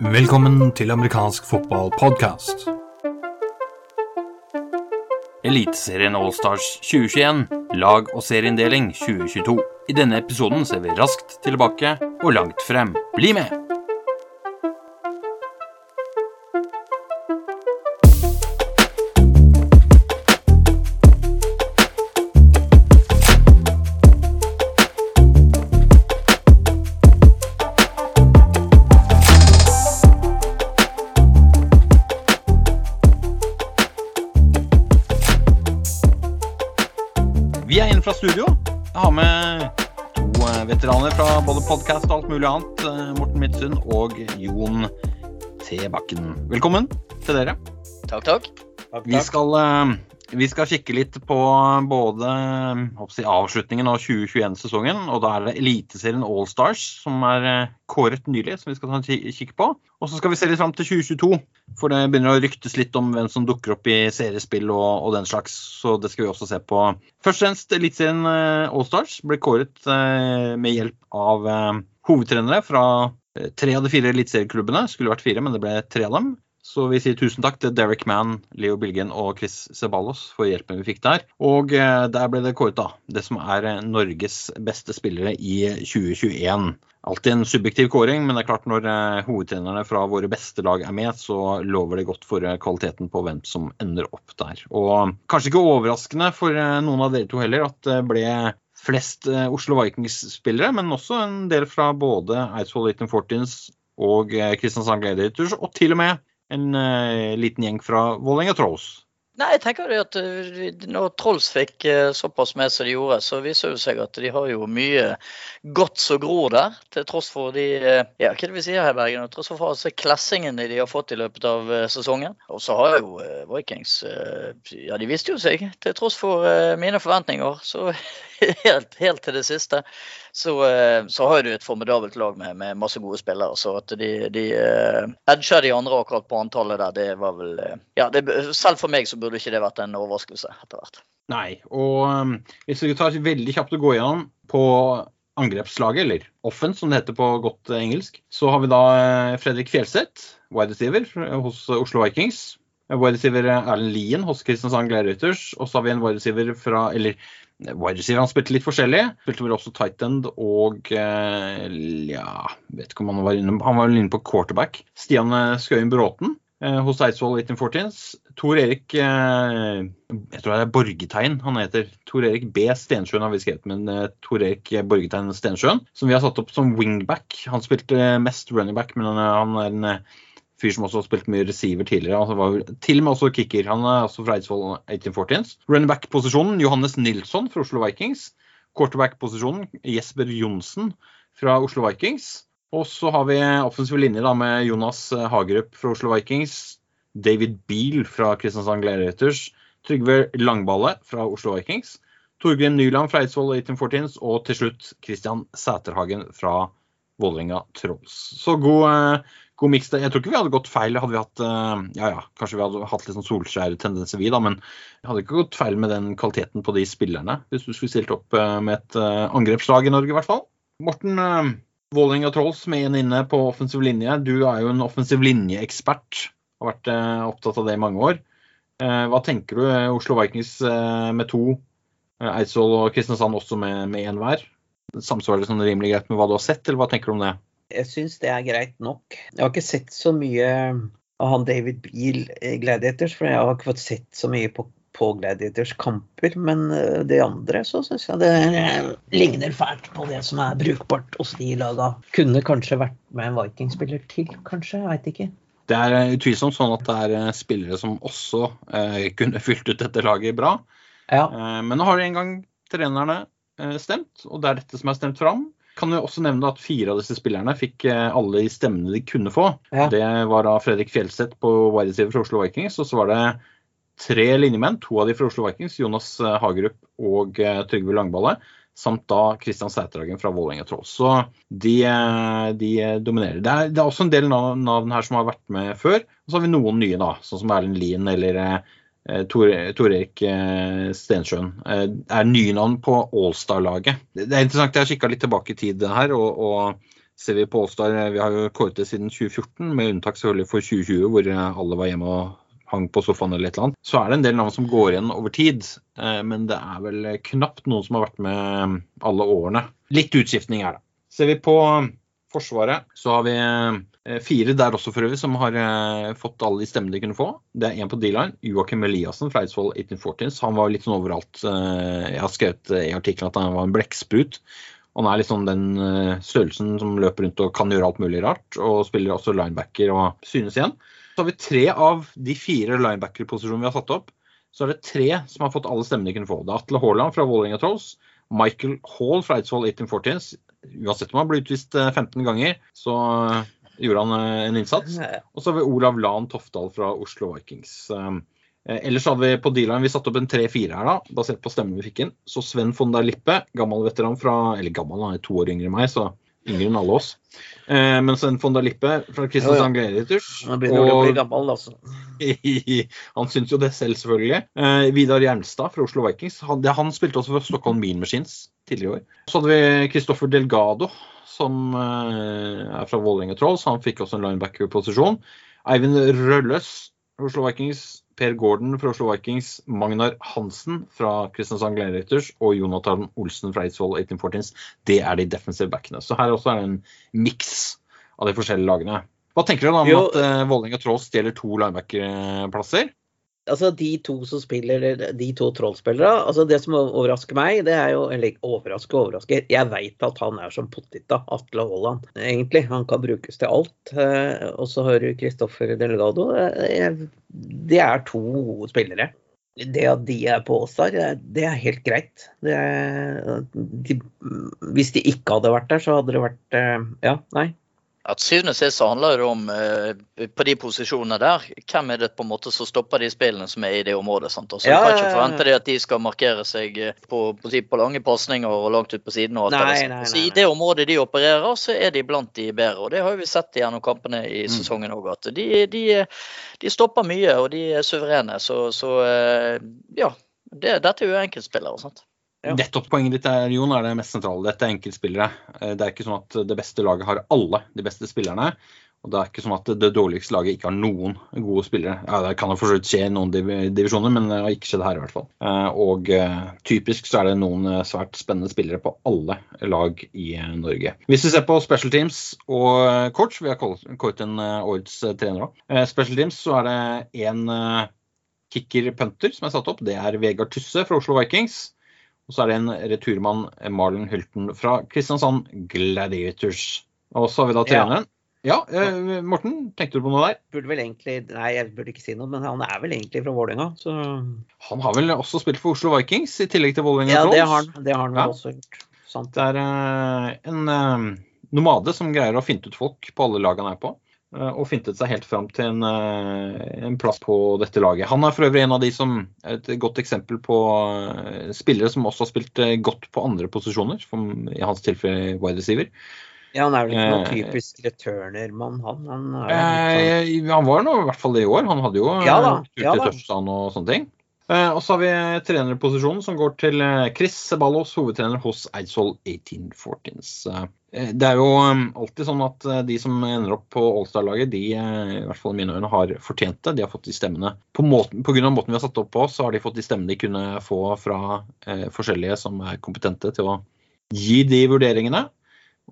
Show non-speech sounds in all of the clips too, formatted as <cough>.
Velkommen til amerikansk fotballpodkast. Eliteserien Allstars 2021, lag- og serieinndeling 2022. I denne episoden ser vi raskt tilbake og langt frem. Bli med! Takk, takk. Vi skal, eh, vi skal kikke litt på både si, avslutningen av 2021-sesongen. Og da er det Eliteserien Allstars som er eh, kåret nylig, som vi skal ta en kikk på. Og så skal vi se litt fram til 2022, for det begynner å ryktes litt om hvem som dukker opp i seriespill og, og den slags. Så det skal vi også se på. Først og fremst Eliteserien eh, Allstars ble kåret eh, med hjelp av eh, hovedtrenere fra eh, tre av de fire eliteserieklubbene. Skulle vært fire, men det ble tre av dem. Så vi sier tusen takk til Derek Mann, Leo Bilgen og Chris Ceballos for hjelpen vi fikk der. Og eh, der ble det kåret, da. Det som er eh, Norges beste spillere i 2021. Alltid en subjektiv kåring, men det er klart når eh, hovedtrenerne fra våre beste lag er med, så lover det godt for kvaliteten på hvem som ender opp der. Og kanskje ikke overraskende for noen av dere to heller at det ble flest Oslo Vikings-spillere, men også en del fra både Eidsvoll 1814s og Kristiansand Gladiators, og til og med en uh, liten gjeng fra Vålerenga Trolls. Nei, jeg tenker at eh, når Trolls fikk eh, såpass med som de gjorde, så viser det seg at de har jo mye godt som gror der. Til tross for de ja, hva er det vi sier her Bergen, tross for altså, klessingene de har fått i løpet av sesongen. Og så har jo Vikings Ja, de viste jo seg, til tross for mine forventninger. Så <laughs> helt, helt til det siste. Så, eh, så har du et formidabelt lag med, med masse gode spillere. Så at de, de uh, edga de andre akkurat på antallet der, det var vel eh, Ja, det, selv for meg så burde ikke det vært en overraskelse etter hvert. Nei, og um, hvis vi tar veldig kjapt å gå gjennom på angrepslaget, eller offense som det heter på godt eh, engelsk, så har vi da eh, Fredrik Fjelseth, wide receiver hos Oslo Vikings. Wide receiver Erlend Lien hos Kristiansand Glerøyters. Og så har vi en wide receiver fra Eller wide receiver, han spilte litt forskjellig. Spilte vel også tight end og eh, ja, vet ikke om han var inne Han var inne på quarterback. Stian eh, Skøyen Bråten eh, hos Eidsvoll 1814s. Tor Erik Jeg tror det er Borgetegn han heter. Tor Erik B. Stensjøen har vi skrevet, men Tor Erik Borgetegn Stensjøen. Som vi har satt opp som wingback. Han spilte mest runningback, men han, er en fyr som også har spilt mye receiver tidligere. Han var til og med også kicker. Han er også fra Eidsvoll 1814s. Running back-posisjonen Johannes Nilsson fra Oslo Vikings. Quarterback-posisjonen Jesper Johnsen fra Oslo Vikings. Og så har vi offensiv linje da med Jonas Hagerup fra Oslo Vikings. David Beal fra Kristiansand Gladiators. Trygve Langballe fra Oslo Vikings. Torgrim Nyland fra Eidsvoll 1814s. Og til slutt Christian Sæterhagen fra Vålerenga Trolls. Så god, eh, god miks. Jeg tror ikke vi hadde gått feil. Hadde vi hatt eh, Ja ja, kanskje vi hadde hatt litt sånn Solskjær-tendenser, vi, da. Men jeg hadde ikke gått feil med den kvaliteten på de spillerne. Hvis du skulle stilt opp eh, med et angrepslag i Norge, i hvert fall. Morten, eh, Vålerenga Trolls med en inne på offensiv linje. Du er jo en offensiv linjeekspert. Har vært opptatt av det i mange år. Hva tenker du? Oslo Vikings med to. Eidsvoll og Kristiansand også med én hver. Samsvarer det sånn rimelig greit med hva du har sett, eller hva tenker du om det? Jeg syns det er greit nok. Jeg har ikke sett så mye av han David Beal i Gladiators, for jeg har ikke fått sett så mye på, på Gladiators kamper. Men eh, det andre så syns jeg det eh, ligner fælt på det som er brukbart hos de laga. Kunne kanskje vært med en Viking-spiller til, kanskje. Jeg veit ikke. Det er eh, utvilsomt sånn at det er eh, spillere som også eh, kunne fylt ut dette laget bra. Ja. Eh, men nå har en gang trenerne eh, stemt, og det er dette som er stemt fram. Kan jo også nevne at fire av disse spillerne fikk eh, alle de stemmene de kunne få. Ja. Det var da Fredrik Fjelseth på wide receiver fra Oslo Vikings, og så var det tre linjemenn, to av de fra Oslo Vikings, Jonas eh, Hagerup og eh, Trygve Langballe, samt da Kristian Sæterhagen fra Vålerenga Trolls. Så de, eh, de dominerer. Det er, det er også en del navn her som har vært med før. Og så har vi noen nye, da, sånn som Erlend Lien eller eh, eh, Tor, Tor Erik eh, Stensjøen, eh, er nye navn på Allstar-laget. Det er interessant, jeg har kikka litt tilbake i tid her. og, og ser vi på Allstar, Vi har jo kåret det siden 2014, med unntak selvfølgelig for 2020, hvor alle var hjemme og hang på sofaen eller annet. Så er det en del navn som går igjen over tid, men det er vel knapt noen som har vært med alle årene. Litt utskiftning er det. Ser vi på Forsvaret, så har vi Eh, fire der også for øvrig som har eh, fått alle de stemmene de kunne få. Det er én på D-line, Joakim Eliassen fra Eidsvoll 1814. Han var litt sånn overalt. Eh, jeg har skrevet i artikkelen at han var en blekksprut. Han er liksom den størrelsen som løper rundt og kan gjøre alt mulig rart. Og spiller også linebacker og synes igjen. Så har vi tre av de fire linebacker-posisjonene vi har satt opp. Så er det tre som har fått alle stemmene de kunne få. Det er Atle Haaland fra Vålerenga Trolls. Michael Hall fra Eidsvoll 1814. Uansett om han blir utvist 15 ganger, så gjorde han eh, en innsats. Og så har vi Olav Lan Tofdal fra Oslo Vikings. Eh, ellers hadde vi på D-line vi satte opp en 3-4 her, da, basert på stemmen vi fikk inn. Så Sven von der Lippe, gammel veteran fra Eller gammel, han er to år yngre enn meg, så yngre enn alle oss. Eh, men Sven von der Lippe fra Kristiansand ja, ja. Gladiators. Han begynner og, å bli gammel, altså. <laughs> han syns jo det selv, selvfølgelig. Eh, Vidar Jernstad fra Oslo Vikings. Han, det, han spilte også for Stockholm Mean Machines tidligere i år. Så hadde vi Kristoffer Delgado som eh, er fra Vålerenga Trolls. Han fikk også en linebacker-posisjon. Eivind Rølløs fra Oslo Vikings. Per Gordon fra Oslo Vikings. Magnar Hansen fra Kristiansand Gladiators og Jonathan Olsen fra Eidsvoll 1814s. Det er de defensive backene. Så her også er det en miks av de forskjellige lagene. Hva tenker dere om jo. at uh, Vålerenga Trolls stjeler to linebacker-plasser? Altså de to som spiller, de to trollspillere altså Det som overrasker meg, det er jo Eller overrasker og overrasker. Jeg veit at han er som pottita, Atle Haaland, egentlig. Han kan brukes til alt. Eh, og så har du Kristoffer Delegado. Eh, det er to spillere. Det at de er på Åstar, det er helt greit. Er, de, hvis de ikke hadde vært der, så hadde det vært eh, Ja, nei, at syvende og sist handler det om eh, på de posisjonene der, hvem er det på en måte som stopper de spillene som er i det området. sant? Så ja, Du kan ikke forvente det at de skal markere seg eh, på, på, på lange pasninger og langt ut på siden. og alt nei, det. Nei, nei, så I det området de opererer, så er de blant de bedre. og Det har vi sett gjennom kampene i mm. sesongen òg. At de, de, de, stopper mye, og de er suverene. Så, så eh, ja, det, dette er jo enkeltspillere. sant? Ja. Nettopp poenget ditt er, Jon, er det mest sentrale. Dette er enkeltspillere. Eh, det er ikke sånn at det beste laget har alle de beste spillerne. Og det er ikke sånn at det dårligste laget ikke har noen gode spillere. Ja, Det kan jo for skje i noen divisjoner, men det har ikke skjedd her i hvert fall. Eh, og eh, typisk så er det noen svært spennende spillere på alle lag i Norge. Hvis vi ser på special teams og coach, vi har kåret en årets trener òg. Special teams så er det én kicker-punter som er satt opp. Det er Vegard Tusse fra Oslo Vikings. Og så er det en returmann, Marlon Hulten fra Kristiansand Gladiators. Og så har vi da treneren. Ja, ja eh, Morten, tenkte du på noe der? Burde vel egentlig, Nei, jeg burde ikke si noe, men han er vel egentlig fra Vålerenga. Så... Han har vel også spilt for Oslo Vikings i tillegg til Vålerenga ja, Det har han, det har han ja. også gjort. Sant. Det er eh, en eh, nomade som greier å finte ut folk på alle lag han er på. Eh, og fintet seg helt fram til en, eh, en, plass på dette laget. Han er for øvrig en av de som er et godt eksempel på eh, spillere som også har spilt godt på andre posisjoner, som i hans tilfelle wide receiver. Ja, Han er vel ikke noen typisk returnermann, han? Han, eh, han var nå i hvert fall det i år. Han hadde jo ja, da. Ja, da. og sånne ting. Eh, og så har vi trenerposisjonen som går til Chris Ceballos, hovedtrener hos Eidsvoll 1814s. Eh, det er jo alltid sånn at de som ender opp på Allstar-laget, de i hvert fall i mine øyne har fortjent det. De har fått de stemmene. På, måten, grunn av måten vi har satt opp på, så har de fått de stemmene de kunne få fra eh, forskjellige som er kompetente til å gi de vurderingene.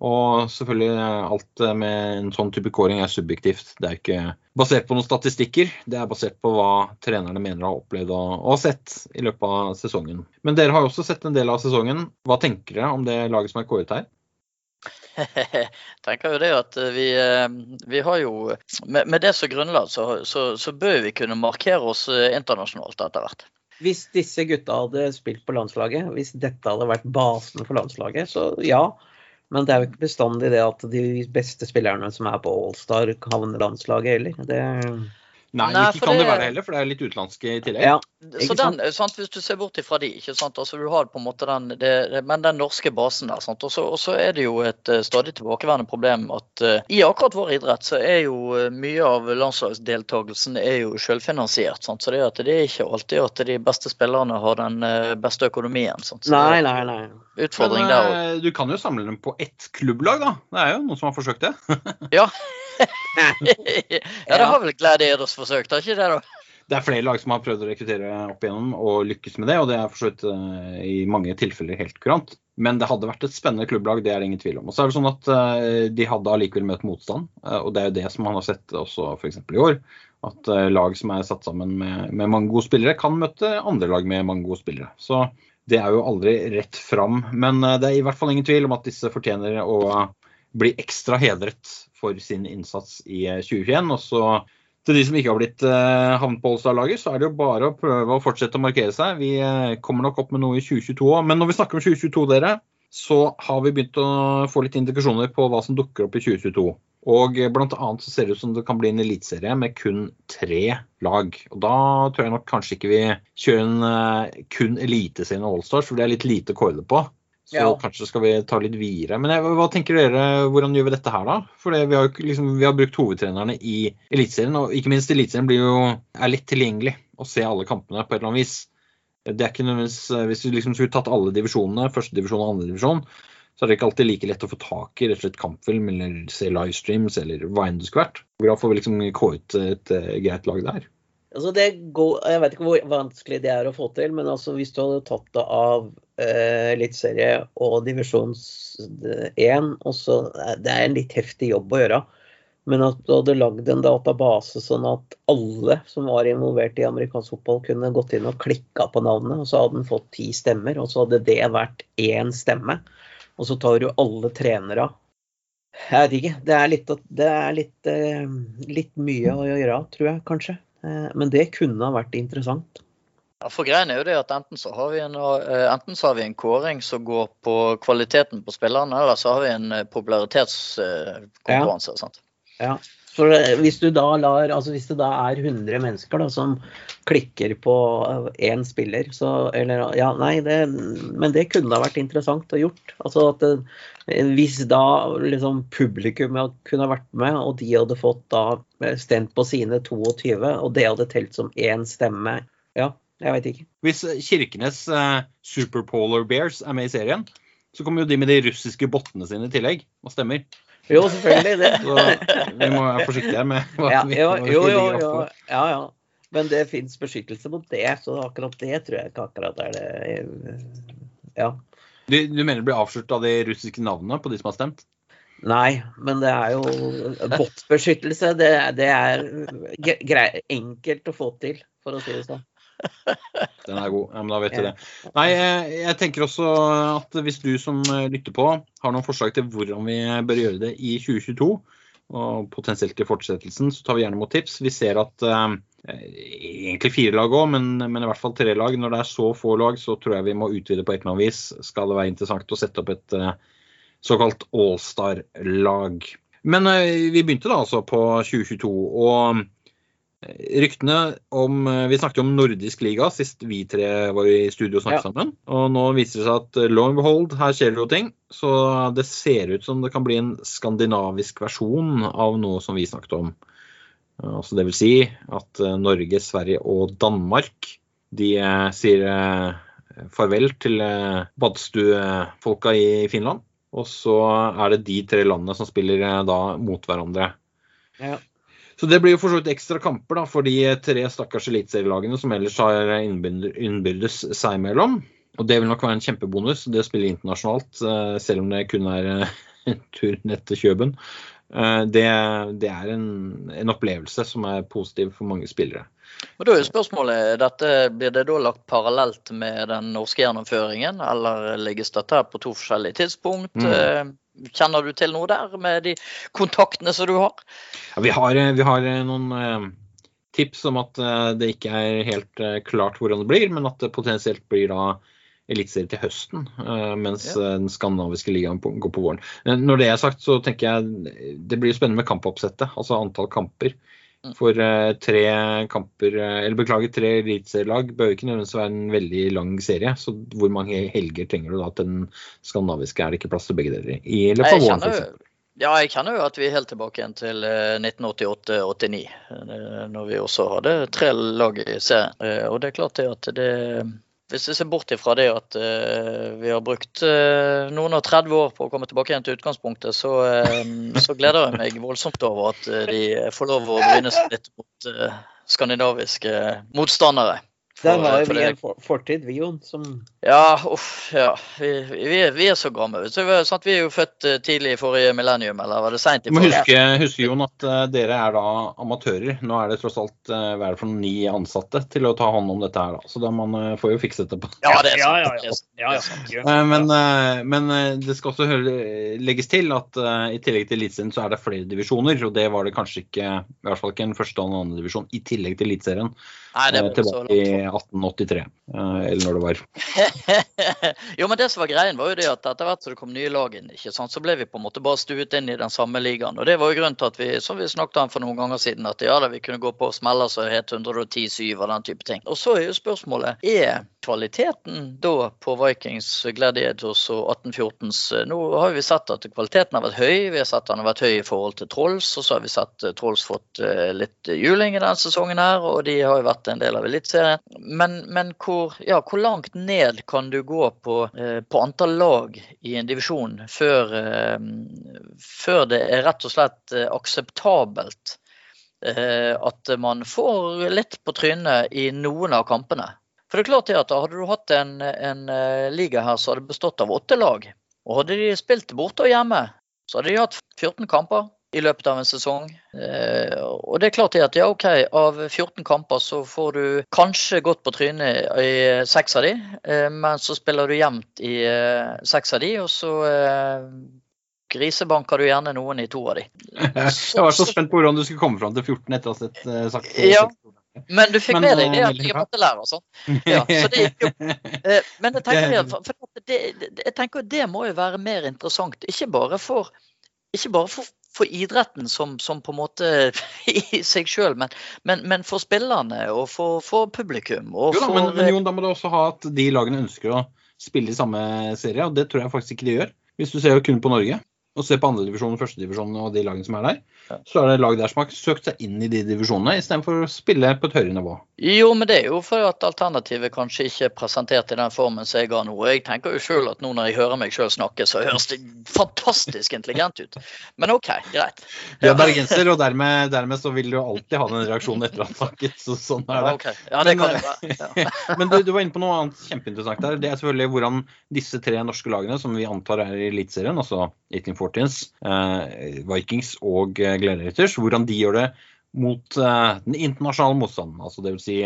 Og selvfølgelig alt med en sånn type kåring er subjektivt. Det er ikke basert på noen statistikker. Det er basert på hva trenerne mener har opplevd og sett i løpet av sesongen. Men dere har jo også sett en del av sesongen. Hva tenker dere om det laget som er kåret her? <laughs> tenker jo det at vi, eh, vi har jo Med, med det som grunnlag så, så, så, bør vi kunne markere oss eh, internasjonalt etter hvert. Hvis disse gutta hadde spilt på landslaget, hvis dette hadde vært basen for landslaget, så ja. Men det er jo ikke bestandig det at de beste spillerne som er på Allstar, havner landslaget heller. Det... Nei, Nei, ikke kan det det- være det heller, for det er litt utenlandske i tillegg. Ja, Så den, sant? Hvis du ser bort ifra de, ikke sant? Altså, du har på en måte den, det, men den norske basen der. sant? Og så er det jo et eh, stadig tilbakeværende problem at uh, i akkurat vår idrett så er jo eh, mye av landslagsdeltakelsen er jo selvfinansiert. sant? Så det er, at det er ikke alltid at de beste spillerne har den beste økonomien. sant? Så nei, nei, nei. utfordring Men, der òg. du kan jo samle dem på ett klubblag, da. Det er jo noen som har forsøkt det. <laughs> Ja. <laughs> ja, det har vel Gladiators forsøkt, har ikke det? da? Det er flere lag som har prøvd å rekruttere opp igjennom og lykkes med det, og det er for så vidt eh, i mange tilfeller helt kurant. Men det hadde vært et spennende klubblag, det er det ingen tvil om. Og så er det sånn at eh, de hadde allikevel møtt motstand, eh, og det er jo det som man har sett også f.eks. i år. At lag som er satt sammen med, med mange gode spillere, kan møte andre lag med mange gode spillere. Så det er jo aldri rett fram. Men det er i hvert fall ingen tvil om at disse fortjener å bli ekstra hedret for sin innsats i eh, 2021. Og så til de som ikke har blitt uh, havnet på All-Star-laget, så er det jo bare å prøve å fortsette å markere seg. Vi eh, kommer nok opp med noe i 2022 òg. Men når vi snakker om 2022, dere, så har vi begynt å få litt indikasjoner på hva som dukker opp i 2022. Og bl.a. så ser det ut som det kan bli en eliteserie med kun tre lag. Og da tror jeg nok kanskje ikke vi kjører en eh, kun eliteserie med Allstars, for det er litt lite å kåle på. Så Ja. kanskje skal vi ta litt videre. Men jeg, hva tenker dere, hvordan gjør vi dette her, da? For vi, har, liksom, vi har brukt hovedtrenerne i Eliteserien, og ikke minst Eliteserien er lett tilgjengelig å se alle kampene på et eller annet vis. Det er ikke nødvendigvis, Hvis du liksom skulle tatt alle divisjonene, første divisjon og andre divisjon, så er det ikke alltid like lett å få tak i rett og slett kampfilm eller se livestreams eller hva enn det skulle vært. Hvordan får vi liksom kåret et et greit lag der? Altså går, jeg vet ikke hvor vanskelig det er å få til, men altså hvis du hadde tatt det av eh, eliteserie og divisjons 1, også, det er en litt heftig jobb å gjøre. Men at du hadde lagd en database sånn at alle som var involvert i amerikansk fotball, kunne gått inn og klikka på navnet, og så hadde den fått ti stemmer, og så hadde det vært én stemme. Og så tar du alle trenere. Jeg vet ikke. Det er litt, det er litt, eh, litt mye å gjøre, tror jeg kanskje. Eh, Men det kunne ha vært interessant. Ja, for greien er jo det at enten så har vi en, eh, enten så har vi en kåring som går på kvaliteten på spillerne, eller så har vi en eh, popularitetskonkurranse. sant? Ja. For hvis du da lar Altså hvis det da er 100 mennesker da som klikker på én spiller, så Eller ja, nei, det Men det kunne ha vært interessant å gjort. Altså at det, hvis da liksom publikum kunne vært med, og de hadde fått da stemt på sine 22, og det hadde telt som én stemme Ja, jeg vet ikke. Hvis Kirkenes eh, Superpolar Bears er med i serien, så kommer jo de med de russiske bottene sine i tillegg og stemmer. Jo, selvfølgelig. det. <laughs> Så vi må være forsiktige med hva Ja, vi jo, jo, jo, jo. Ja, ja. Men det fins beskyttelse mot det, så akkurat det tror jeg ikke akkurat er det Ja. Du, du mener det blir avslørt av de russiske navnene på de som har stemt? Nei, men det er jo Bot-beskyttelse, det, det er grei, enkelt å få til, for å si det sånn. Den er god. Ja, men da vet du Ja. det. Nei, jeg, jeg tenker også at hvis du som eh, lytter på har noen forslag til hvordan vi bør gjøre det i 2022, og potensielt i fortsettelsen, så tar vi gjerne imot tips. Vi ser at eh, egentlig fire lag òg, men, men i hvert fall tre lag. Når det er så få lag, så tror jeg vi må utvide på et eller annet vis. Skal det være interessant å sette opp et eh, såkalt allstar-lag. Men eh, vi begynte da altså på 2022. og Ryktene om Vi snakket om nordisk liga sist vi tre var i studio og snakket Ja. sammen. Og nå viser det seg at eh, lo and behold, her skjer det jo ting. Så det ser ut som det kan bli en skandinavisk versjon av noe som vi snakket om. Eh, Altså det vil si at eh, Norge, Sverige og Danmark de eh, sier farvel til badestuefolka i Finland. Og så er det de tre landene som spiller da mot hverandre. Ja. Så det blir jo for så vidt ekstra kamper da, for de tre stakkars eliteserielagene som ellers har innbyrdes seg imellom. Og det vil nok være en kjempebonus, det å spille internasjonalt, selv om det kun er <laughs> en tur ned til Kjøben. Eh, Det, det er en, en opplevelse som er positiv for mange spillere. Men da er spørsmålet, dette, Blir det da lagt parallelt med den norske gjennomføringen, eller legges dette på to forskjellige tidspunkt? Mm. Eh, Kjenner du til noe der med de kontaktene som du har? Ja, vi, har, vi har noen eh, tips om at eh, det ikke er helt eh, klart hvordan det blir, men at det potensielt blir da eliteserie til høsten, eh, mens Ja. eh, den skandinaviske ligaen går på våren. Når det er sagt, så tenker jeg det blir spennende med kampoppsettet, altså antall kamper. Mm. For eh, tre kamper, eller beklager, tre eliteserielag bør ikke nødvendigvis være en veldig lang serie. Så hvor mange helger trenger du da til den skandinaviske? Er det ikke plass til begge deler? I løpet av våren, f.eks. ja, jeg kjenner jo at vi er helt tilbake igjen til eh, 1988-89, når vi også hadde tre lag i serien. Og det er klart det at det Hvis vi ser bort ifra det at uh, vi har brukt uh, noen og 30 år på å komme tilbake igjen til utgangspunktet, så, uh, så gleder jeg meg voldsomt over at de får lov å bryne seg litt mot skandinaviske motstandere. Der For- har for vi en fortid, vi, Jon, som Ja, uff, ja. Vi, vi, vi er så gamle. er- sant? Vi er jo født eh, tidlig i forrige millennium, eller var det seint i Du må forrige? huske, huske Jon, at eh, dere er da amatører. Nå er det tross alt eh, hva er det for noen ni ansatte til å ta hånd om dette her. da. Så da man får jo fikse det på. Ja, det er sant. Ja, ja, ja. Det er sant. Men, men det skal også legges til at i tillegg til Eliteserien så er det flere divisjoner. Og det var det kanskje ikke, i hvert fall ikke en første og en andre divisjon, i tillegg til Eliteserien. Nei, det var så Tilbake i 1883, eh, eller når det var. <laughs> <laughs> jo, men det som var greien, var jo det at etter hvert som det kom nye lag inn, ikke sant, så ble vi på en måte bare stuet inn i den samme ligaen. Og det var jo grunnen til at vi, som vi snakket om for noen ganger siden, at ja da, vi kunne gå på smeller som het 110-7 og den type ting. Og så er jo spørsmålet er kvaliteten da på Vikings, Gladiators og 1814s Nå har vi sett at kvaliteten har vært høy, vi har sett at den har vært høy i forhold til Trolls, og så har vi sett at Trolls fått eh, litt juling i denne sesongen her, og de har jo vært en del av Eliteserien. Men, men hvor, ja, hvor langt ned kan du gå på, eh, på antall lag i en divisjon før, eh, før det er rett og slett eh, akseptabelt eh, at man får litt på trynet i noen av kampene? For det er klart det at Hadde du hatt en, en eh, liga her som hadde bestått av åtte lag, og hadde de spilt borte og hjemme, så hadde de hatt 14 kamper i løpet av en sesong. Eh, og det er klart det at ja, OK, av 14 kamper så får du kanskje gått på trynet i seks av de, eh, men så spiller du jevnt i eh, seks av de, og så eh, grisebanker du gjerne noen i to av de. <laughs> Jeg var så spent på hvordan du skulle komme fram til 14 etter å ha sett eh, sagt Ja. Men du fikk Men, med deg det eh, at veldig jeg måtte lære, sånn? Ja, så det gikk jo <laughs> Eh, Men jeg tenker, Det- at, for det, det, jeg tenker det må jo være mer interessant. Ikke bare for, ikke bare for, for idretten som, som på en måte <laughs> i seg sjøl, men, men, men for spillerne og for, for publikum. Og Jo da, men, men Jon, da må du også ha at de lagene ønsker å spille i samme serie, og det tror jeg faktisk ikke de gjør. Hvis du ser jo kun på Norge og ser på andredivisjon, førstedivisjon og de lagene som er der. Så er det lag der som har søkt seg inn i de divisjonene istedenfor å spille på et høyere nivå. Jo, men det er jo fordi at alternativet kanskje ikke er presentert i den formen som jeg har nå. Jeg tenker jo sjøl at nå når jeg hører meg sjøl snakke, så høres det fantastisk intelligent ut. Men OK, greit. Du Ja. er bergenser, og dermed, dermed så vil du alltid ha den reaksjonen etter ha snakket. Så sånn er Ja, det. ok. ja det Men, kan jo være. Ja. <laughs> Men du, du var inne på noe annet kjempeinteressant der. Det er selvfølgelig hvordan disse tre norske lagene, som vi antar er i Eliteserien, altså 1814s, eh, Vikings og eh, Gladiators, hvordan de gjør det mot eh, den internasjonale motstanden. Altså vil si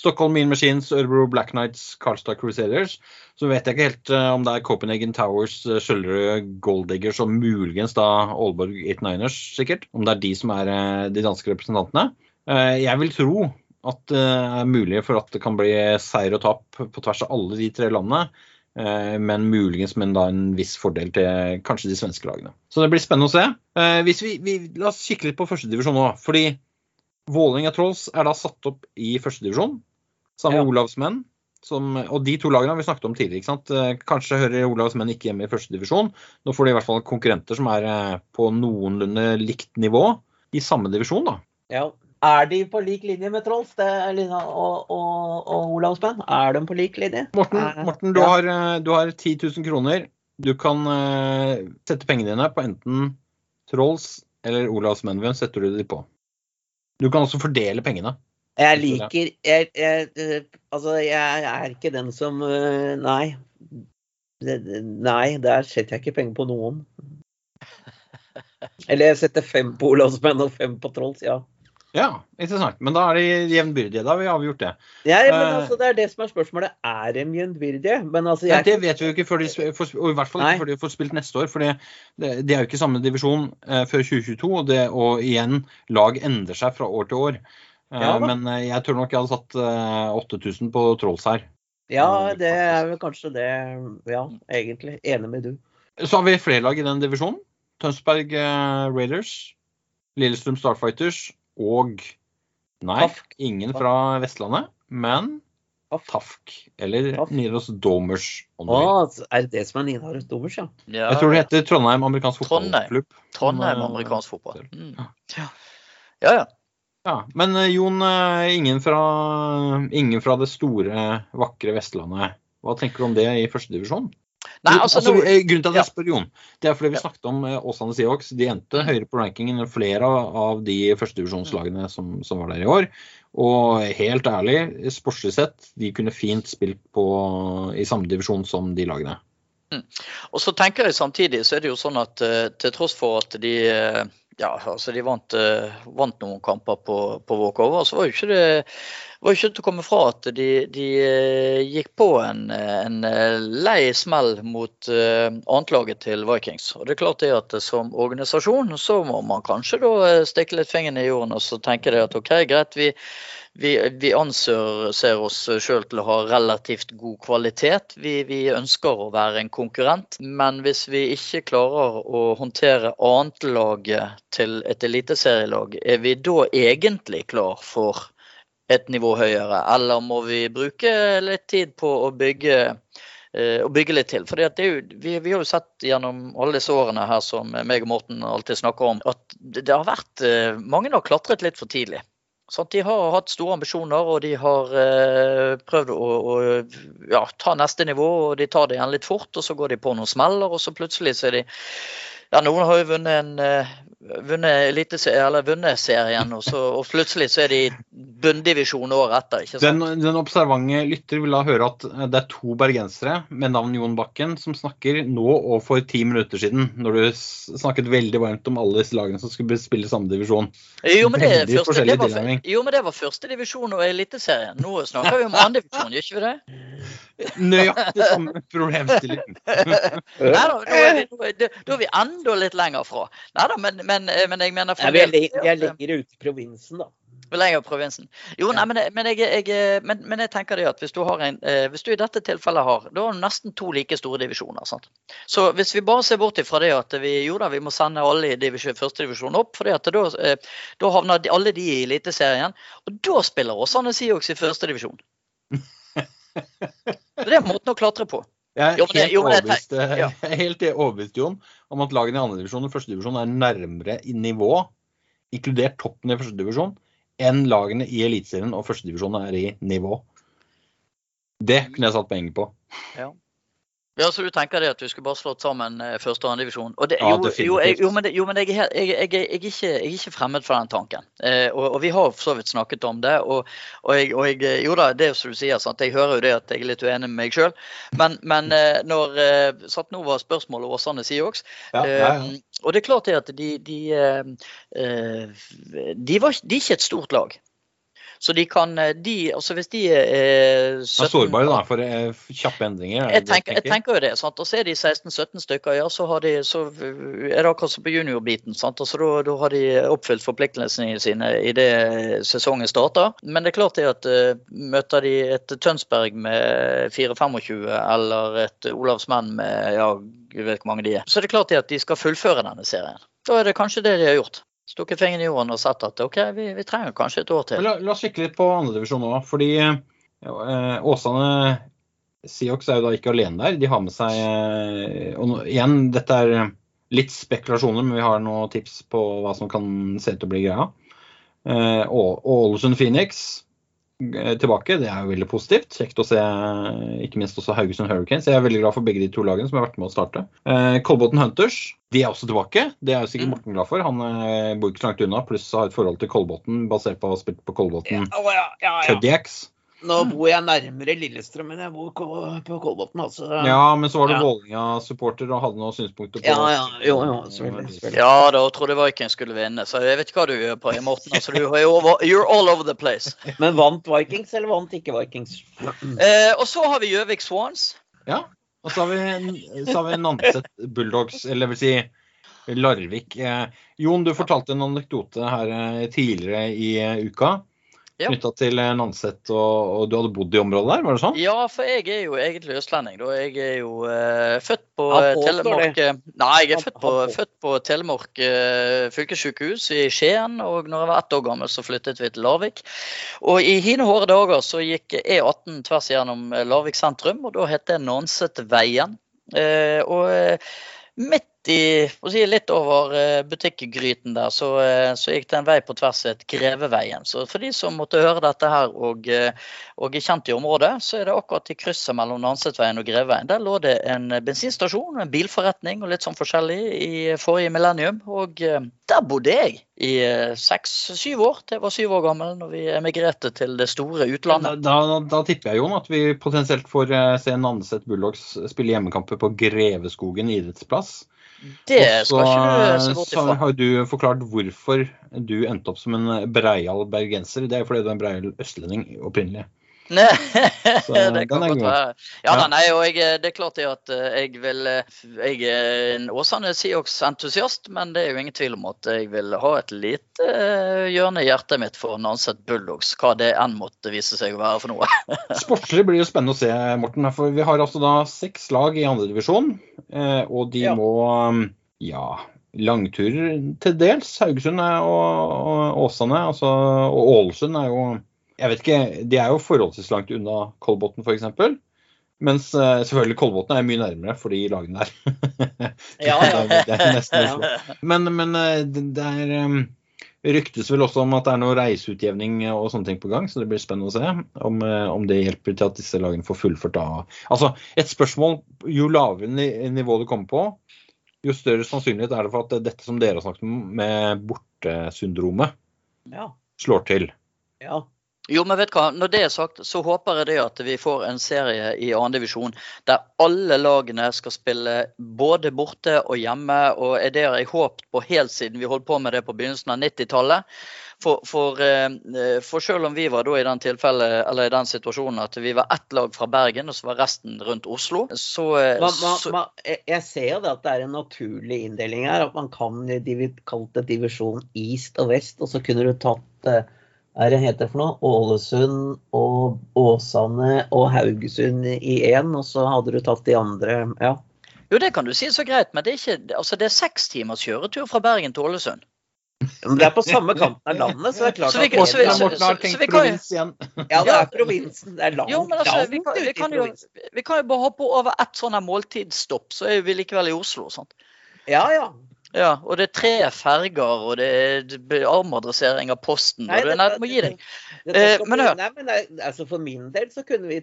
Stockholm Mean Machines, Ørebro Black Knights, Karlstad Crusaders. Så vet jeg ikke helt eh, om det er Copenhagen Towers, eh, Skjøllerød Golddiggers og muligens da Aalborg 89ers, sikkert. Om det er de som er de danske representantene. Jeg vil tro at det er mulig for at det kan bli seier og tap på tvers av alle de tre landene. Eh, Men muligens med en viss fordel til kanskje de svenske lagene. Så det blir spennende å se. Eh, Hvis vi, vi, la oss kikke litt på førstedivisjon nå. Fordi Vålerenga Trolls er da satt opp i førstedivisjon sammen med Ja. Olavs menn. Som, og de to lagene har vi snakket om tidligere. Eh, Kanskje hører Olavs menn ikke hjemme i førstedivisjon. Nå får de i hvert fall konkurrenter som er på noenlunde likt nivå i samme divisjon. da. Ja. Er de på lik linje med Trolls det Lina og, og, og Olavsmenn? Er de på lik linje? Morten, Eh, Morten du, ja. har, eh, du har 10 000 kroner. Du kan uh, sette pengene dine på enten Trolls eller Olavs menn. Hvem setter du de på? Du kan også fordele pengene. Jeg liker jeg, jeg, Altså, jeg er ikke den som Nei. Nei, der setter jeg ikke penger på noen. <laughs> Eller jeg setter fem på Olavsmenn og fem på Trolls, ja. Ja, interessant. Men da er de jevnbyrdige. Da har vi avgjort det. ja men Eh. altså, det er det som er spørsmålet. Er de jevnbyrdige? Men altså, jeg det vet vi jo ikke før de får, og i hvert fall Nei. ikke før de får spilt neste år. For det, det, de er jo ikke samme divisjon eh, før 2022. Og, det, og igjen, lag endrer seg fra år til år. Eh, Ja men jeg tror nok jeg hadde satt eh, 8000 på Trolls her. Ja, det er vel kanskje det. Ja, egentlig. Enig med du. Så har vi flere lag i den divisjonen. Tønsberg Raiders, Lillestrøm Starfighters og Nei, Tafk. ingen fra Vestlandet, men Tafk. Tafk. Eller Tafk. Nidaros Domers. Å, er det det som er Nidaros Domers, ja? Ja, Jeg tror det heter Trondheim amerikansk fotballklubb. Trondheim Eh, amerikansk fotball. Mm. Ja. Ja. ja, ja. Ja, Men eh, Jon, eh, ingen fra, ingen fra det store, vakre Vestlandet. Hva tenker du om det i førstedivisjon? Nei, altså, altså, eh, grunnen til at jeg spør Jon, det er fordi vi snakket om eh, Åsane Seahawks. De endte høyere på rankingen enn flere av de førstedivisjonslagene som, som var der i år. Og helt ærlig, sportslig sett, de kunne fint spilt på, i samme divisjon som de lagene. Og så tenker jeg samtidig så er det jo sånn at eh, til tross for at de ja, altså de vant, eh, vant noen kamper på, på walkover, så var jo ikke det var ikke til å komme fra at de, de eh, gikk på en, en eh, lei smell mot annetlaget til Vikings. Og det er klart det at som organisasjon så må man kanskje da stikke litt fingeren i jorden og så tenke det at OK, greit, vi, vi, vi anser ser oss sjøl til å ha relativt god kvalitet. Vi, vi ønsker å være en konkurrent, men hvis vi ikke klarer å håndtere annetlaget til et eliteserielag, er vi da egentlig klar for et nivå høyere, eller må vi bruke litt tid på å bygge eh, å bygge litt til. For jo, vi, vi har jo sett gjennom alle disse årene her som meg og Morten alltid snakker om, at det, det har vært eh, Mange har klatret litt for tidlig. Sant? De har hatt store ambisjoner, og de har eh, prøvd å, å ja, ta neste nivå. og De tar det igjen litt fort, og så går de på noen smeller, og så plutselig så er de ja, Noen har jo vunnet en eh, vunnet, elitese- eller vunnet serien, og, så, og plutselig så er de i bunndivisjon året etter. ikke sant? den observante lytter vil da høre at eh, det er to bergensere med navn Jon Bakken som snakker nå og for ti minutter siden, når du snakket veldig varmt om alle disse lagene som skulle spille samme divisjon. Jo, men det, veldig første, det var, jo, men det var første divisjon og eliteserien. Nå snakker vi om andre divisjon, gjør ikke vi det? Nøyaktig samme problemstilling. <laughs> Nei da, nå er vi, da er vi enda litt lenger fra. Nei da, men, men, men jeg mener Nei, vi, er, er lenger ute i provinsen, da. Er lenger i provinsen. Jo, nei, men, jeg- men, jeg, jeg, men, men jeg tenker det at hvis du, har en, eh, hvis du i dette tilfellet har da har du nesten to like store divisjoner. sant? Så hvis vi bare ser bort ifra det at vi jo da, vi må sende alle i divisjon, første divisjon opp, for da, eh, da havner alle de i Eliteserien. Og da spiller Åsane Siox i første divisjon. <laughs> Det er måten å klatre på. Jeg er helt jo, overbevist, eh, ja. er <laughs> helt overbevist Jon, om at lagene i andre divisjon og første divisjon er nærmere i nivå, inkludert toppen i første divisjon, enn lagene i Eliteserien og første divisjon er i nivå. Det kunne jeg satt poeng på. Ja, Så du tenker det at du skulle bare slått sammen eh, første og andre divisjon? Og det, Ja, jo, jo, jeg, jo, men, det, jo, men jeg, jeg, jeg, er ikke, jeg er ikke fremmed for den tanken. Eh, og, og vi har for så vidt snakket om det. Og, og, og jeg, jo da, det er som du sier, sant? jeg hører jo det at jeg er litt uenig med meg sjøl. Men, men eh, når eh, satt nå var spørsmålet Åsane Siox Ja, ja, ja. Eh, og det er klart det at de de, eh, eh, de, var, de er ikke et stort lag. Så de kan eh, de, altså Hvis de er 17 er sårbare da, for eh, kjappe endringer. er jeg tenker, jeg tenker jo det. sant? Og så er de 16-17 stykker, ja, så, har de, så er det akkurat som på juniorbiten. sant? Altså, da, da har de oppfylt forpliktelsene sine i det sesongen starter. Men det er klart det at eh, møter de et Tønsberg med 4-25 eller et Olavsmenn med ja, jeg vet hvor mange de er, så det er klart det at de skal fullføre denne serien. Da er det kanskje det de har gjort. Stukket fingeren i jorden og sett at OK, vi, vi trenger kanskje et år til. La, la oss kikke litt på andredivisjon nå. Fordi ja, Åsane Siox er jo da ikke alene der. De har med seg eh, Og nå, igjen, dette er litt spekulasjoner, men vi har noen tips på hva som kan se ut til å bli greia. Eh, Ålesund Phoenix eh, tilbake, det er jo veldig positivt. Kjekt å se ikke minst også Haugesund Hurricanes. Jeg er veldig glad for begge de to lagene som har vært med å starte. Eh, Kolbotn Hunters de er også tilbake. Det er jo sikkert Mm. Morten glad for. Han eh, bor ikke så langt unna, pluss har et forhold til Kolbotn basert på å ha spilt på Kolbotn Ja, ja, ja, ja. Nå bor jeg nærmere Lillestrøm enn jeg bor på Kolbotn, altså. Ja, men så var det Ja. Vålerenga-supporter og hadde noen synspunkter på Ja, ja, jo, jo, selvfølgelig, selvfølgelig. Ja da, og trodde Viking skulle vinne, så jeg vet ikke hva du gjør på Morten. Altså, du er over, you're all over the place. <laughs> Men vant Vikings, eller vant ikke Vikings? <clears throat> Eh, og så har vi Gjøvik Swans. Ja. Og så har vi, så har vi Nanset Bulldogs, eller vil si Larvik. Eh, Jon, du fortalte en anekdote her eh, tidligere i eh, uka. Ja. knytta til eh, Nanset, og, og du hadde bodd i området der, var det sånn? Ja, for jeg er jo egentlig østlending. da. Jeg er jo uh, født på Han Telemark eh, Nei, jeg er født på, født på Telemark uh, fylkessykehus i Skien. Og når jeg var ett år gammel, så flyttet vi til Larvik. Og i hine hårde dager så gikk E18 tvers gjennom Larvik sentrum, og da het det Nansetveien. Uh, og eh, midt i, si, litt over eh, butikkgryten der, så, eh, så gikk det en vei på tvers av Greveveien. Så for de som måtte høre dette her og, eh, og er kjent i området, så er det akkurat i krysset mellom Nansetveien og Greveveien. Der lå det en bensinstasjon, en bilforretning og litt sånn forskjellig i forrige millennium. Og der bodde jeg i seks-syv år til jeg var syv år gammel, når vi emigrerte til det store utlandet. da, da tipper jeg Jon, at vi potensielt får se Nanset Bulldogs spille hjemmekamper på Greveskogen idrettsplass. Det skal ikke du se bort så har du forklart hvorfor du endte opp som en breial bergenser. Det er fordi du er en breial østlending opprinnelig. Nei, Så <laughs> det kan godt være. Ja, da, nei, og jeg, det er klart det at eh, jeg vil eh, Jeg er en Åsane Siox-entusiast, men det er jo ingen tvil om at jeg vil ha et lite eh, hjørne i hjertet mitt for Nanset Bulldogs, hva det enn måtte vise seg å være for noe. <laughs> Sportslig blir jo spennende å se, Morten. For vi har altså da seks lag i andredivisjon, og de Ja. må um, ja, langturer til dels. Haugesund og Åsane altså, og Ålesund er jo Jeg vet ikke, de er jo forholdsvis langt unna Kolbotn f.eks. Mens eh, selvfølgelig Kolbotn er mye nærmere for de lagene der. <laughs> Ja, ja. det, er, nesten. Oslo. Men, men eh, det, er um, ryktes vel også om at det er noe reiseutjevning og sånne ting på gang, så det blir spennende å se om, eh, om det hjelper til at disse lagene får fullført da. Altså, et spørsmål Jo lavere ni- nivå du kommer på, jo større sannsynlighet er det for at dette som dere har snakket om, med bortesyndromet, Ja. slår til. ja. Jo, men vet du hva, når det er sagt, så håper jeg det at vi får en serie i divisjon der alle lagene skal spille både borte og hjemme. Og er det har jeg håpet på helt siden vi holdt på med det på begynnelsen av 90-tallet. For, for, eh, for selv om vi var i den, eller i den situasjonen at vi var ett lag fra Bergen, og så var resten rundt Oslo, så, eh, Man, man, man, jeg- ser det at det er en naturlig inndeling her. At man kan kalle kalt det divisjon east og vest, og så kunne du tatt eh, er det heter for noe? Ålesund og Åsane og Haugesund i én, og så hadde du tatt de andre Ja. Jo, det kan du si så greit, men det er, ikke, altså det er seks timers kjøretur fra Bergen til Ålesund. Men det er på samme kanten av landet, så det er klart Så vi at så Morten har tenkt provins igjen. Ja, det er provinsen. Det er langt, Jo, men altså, vi kan, vi kan, jo, provinsen. vi kan jo bare hoppe over ett sånn måltidsstopp, så er vi likevel i Oslo. Sant? Ja, ja. Ja, og det er tre ferger, og det er armadressering av Posten. Nei, og det, nei, du må gi deg. <laughs> Eh, men hør. Nei, men er- altså For min del så kunne vi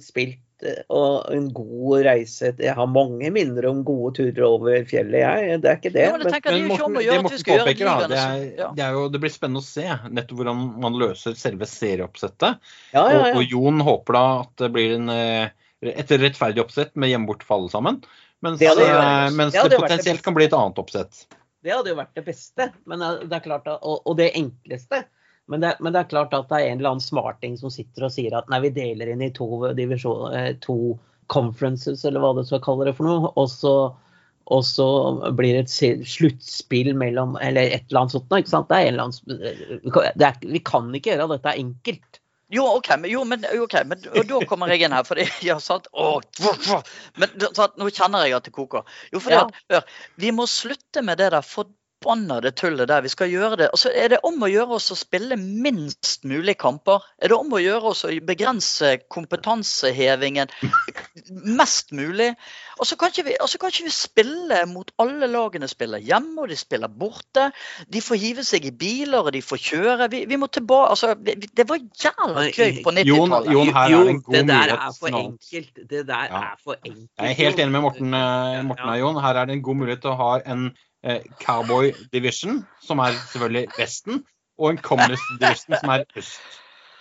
spilt eh, og en god reise Jeg har mange minner om gode turer over fjellet, jeg. Det er ikke det. Ja, men men, tenker, det Morten påpeker, da, det, er, ja. det, er jo, det blir spennende å se nettopp hvordan man løser selve serieoppsettet. ja, ja, Og, ja. og Jon håper da at det blir en, eh, et rettferdig oppsett med hjemme bort for alle sammen. Mens, Det eh, vært- mens det det potensielt det kan bli et annet oppsett. Det hadde jo vært det beste, men eh, det er klart at, og, og det enkleste. Men det, men det er klart at det er en eller annen smarting som sitter og sier at nei, vi deler inn i to, divisjon, eh, to conferences, eller hva du skal kalle det for noe. Og så, og så blir det et sluttspill mellom Eller et eller annet sånt. Ikke sant? Det er en eller annen, vi kan- er, vi kan ikke gjøre dette enkelt. Jo, OK, men, jo, men, okay, men da kommer jeg inn her. fordi <laughs> har sagt, Åh, men sånn, nå kjenner jeg at det koker. Jo, fordi Ja. at, hør, Vi må slutte med det der forbannede tullet der. Vi skal gjøre det. Altså, er det om å gjøre oss å spille minst mulig kamper? Er det om å gjøre oss å begrense kompetansehevingen mest mulig? Og så kan altså, kan ikke vi spille mot alle lagene spiller hjemme, og de spiller borte. De får hive seg i biler, og de får kjøre. Vi, vi må tilbake altså, vi, vi- Det var jævla gøy på 90-tallet. Jon, her er det en god det der er for enkelt. Det der Ja. er for enkelt. Jeg er helt enig med Morten, eh, Morten Ja. og Jon. Her er det en god mulighet til å ha en eh, cowboy division, som er selvfølgelig Vesten, og en communist division, som er øst.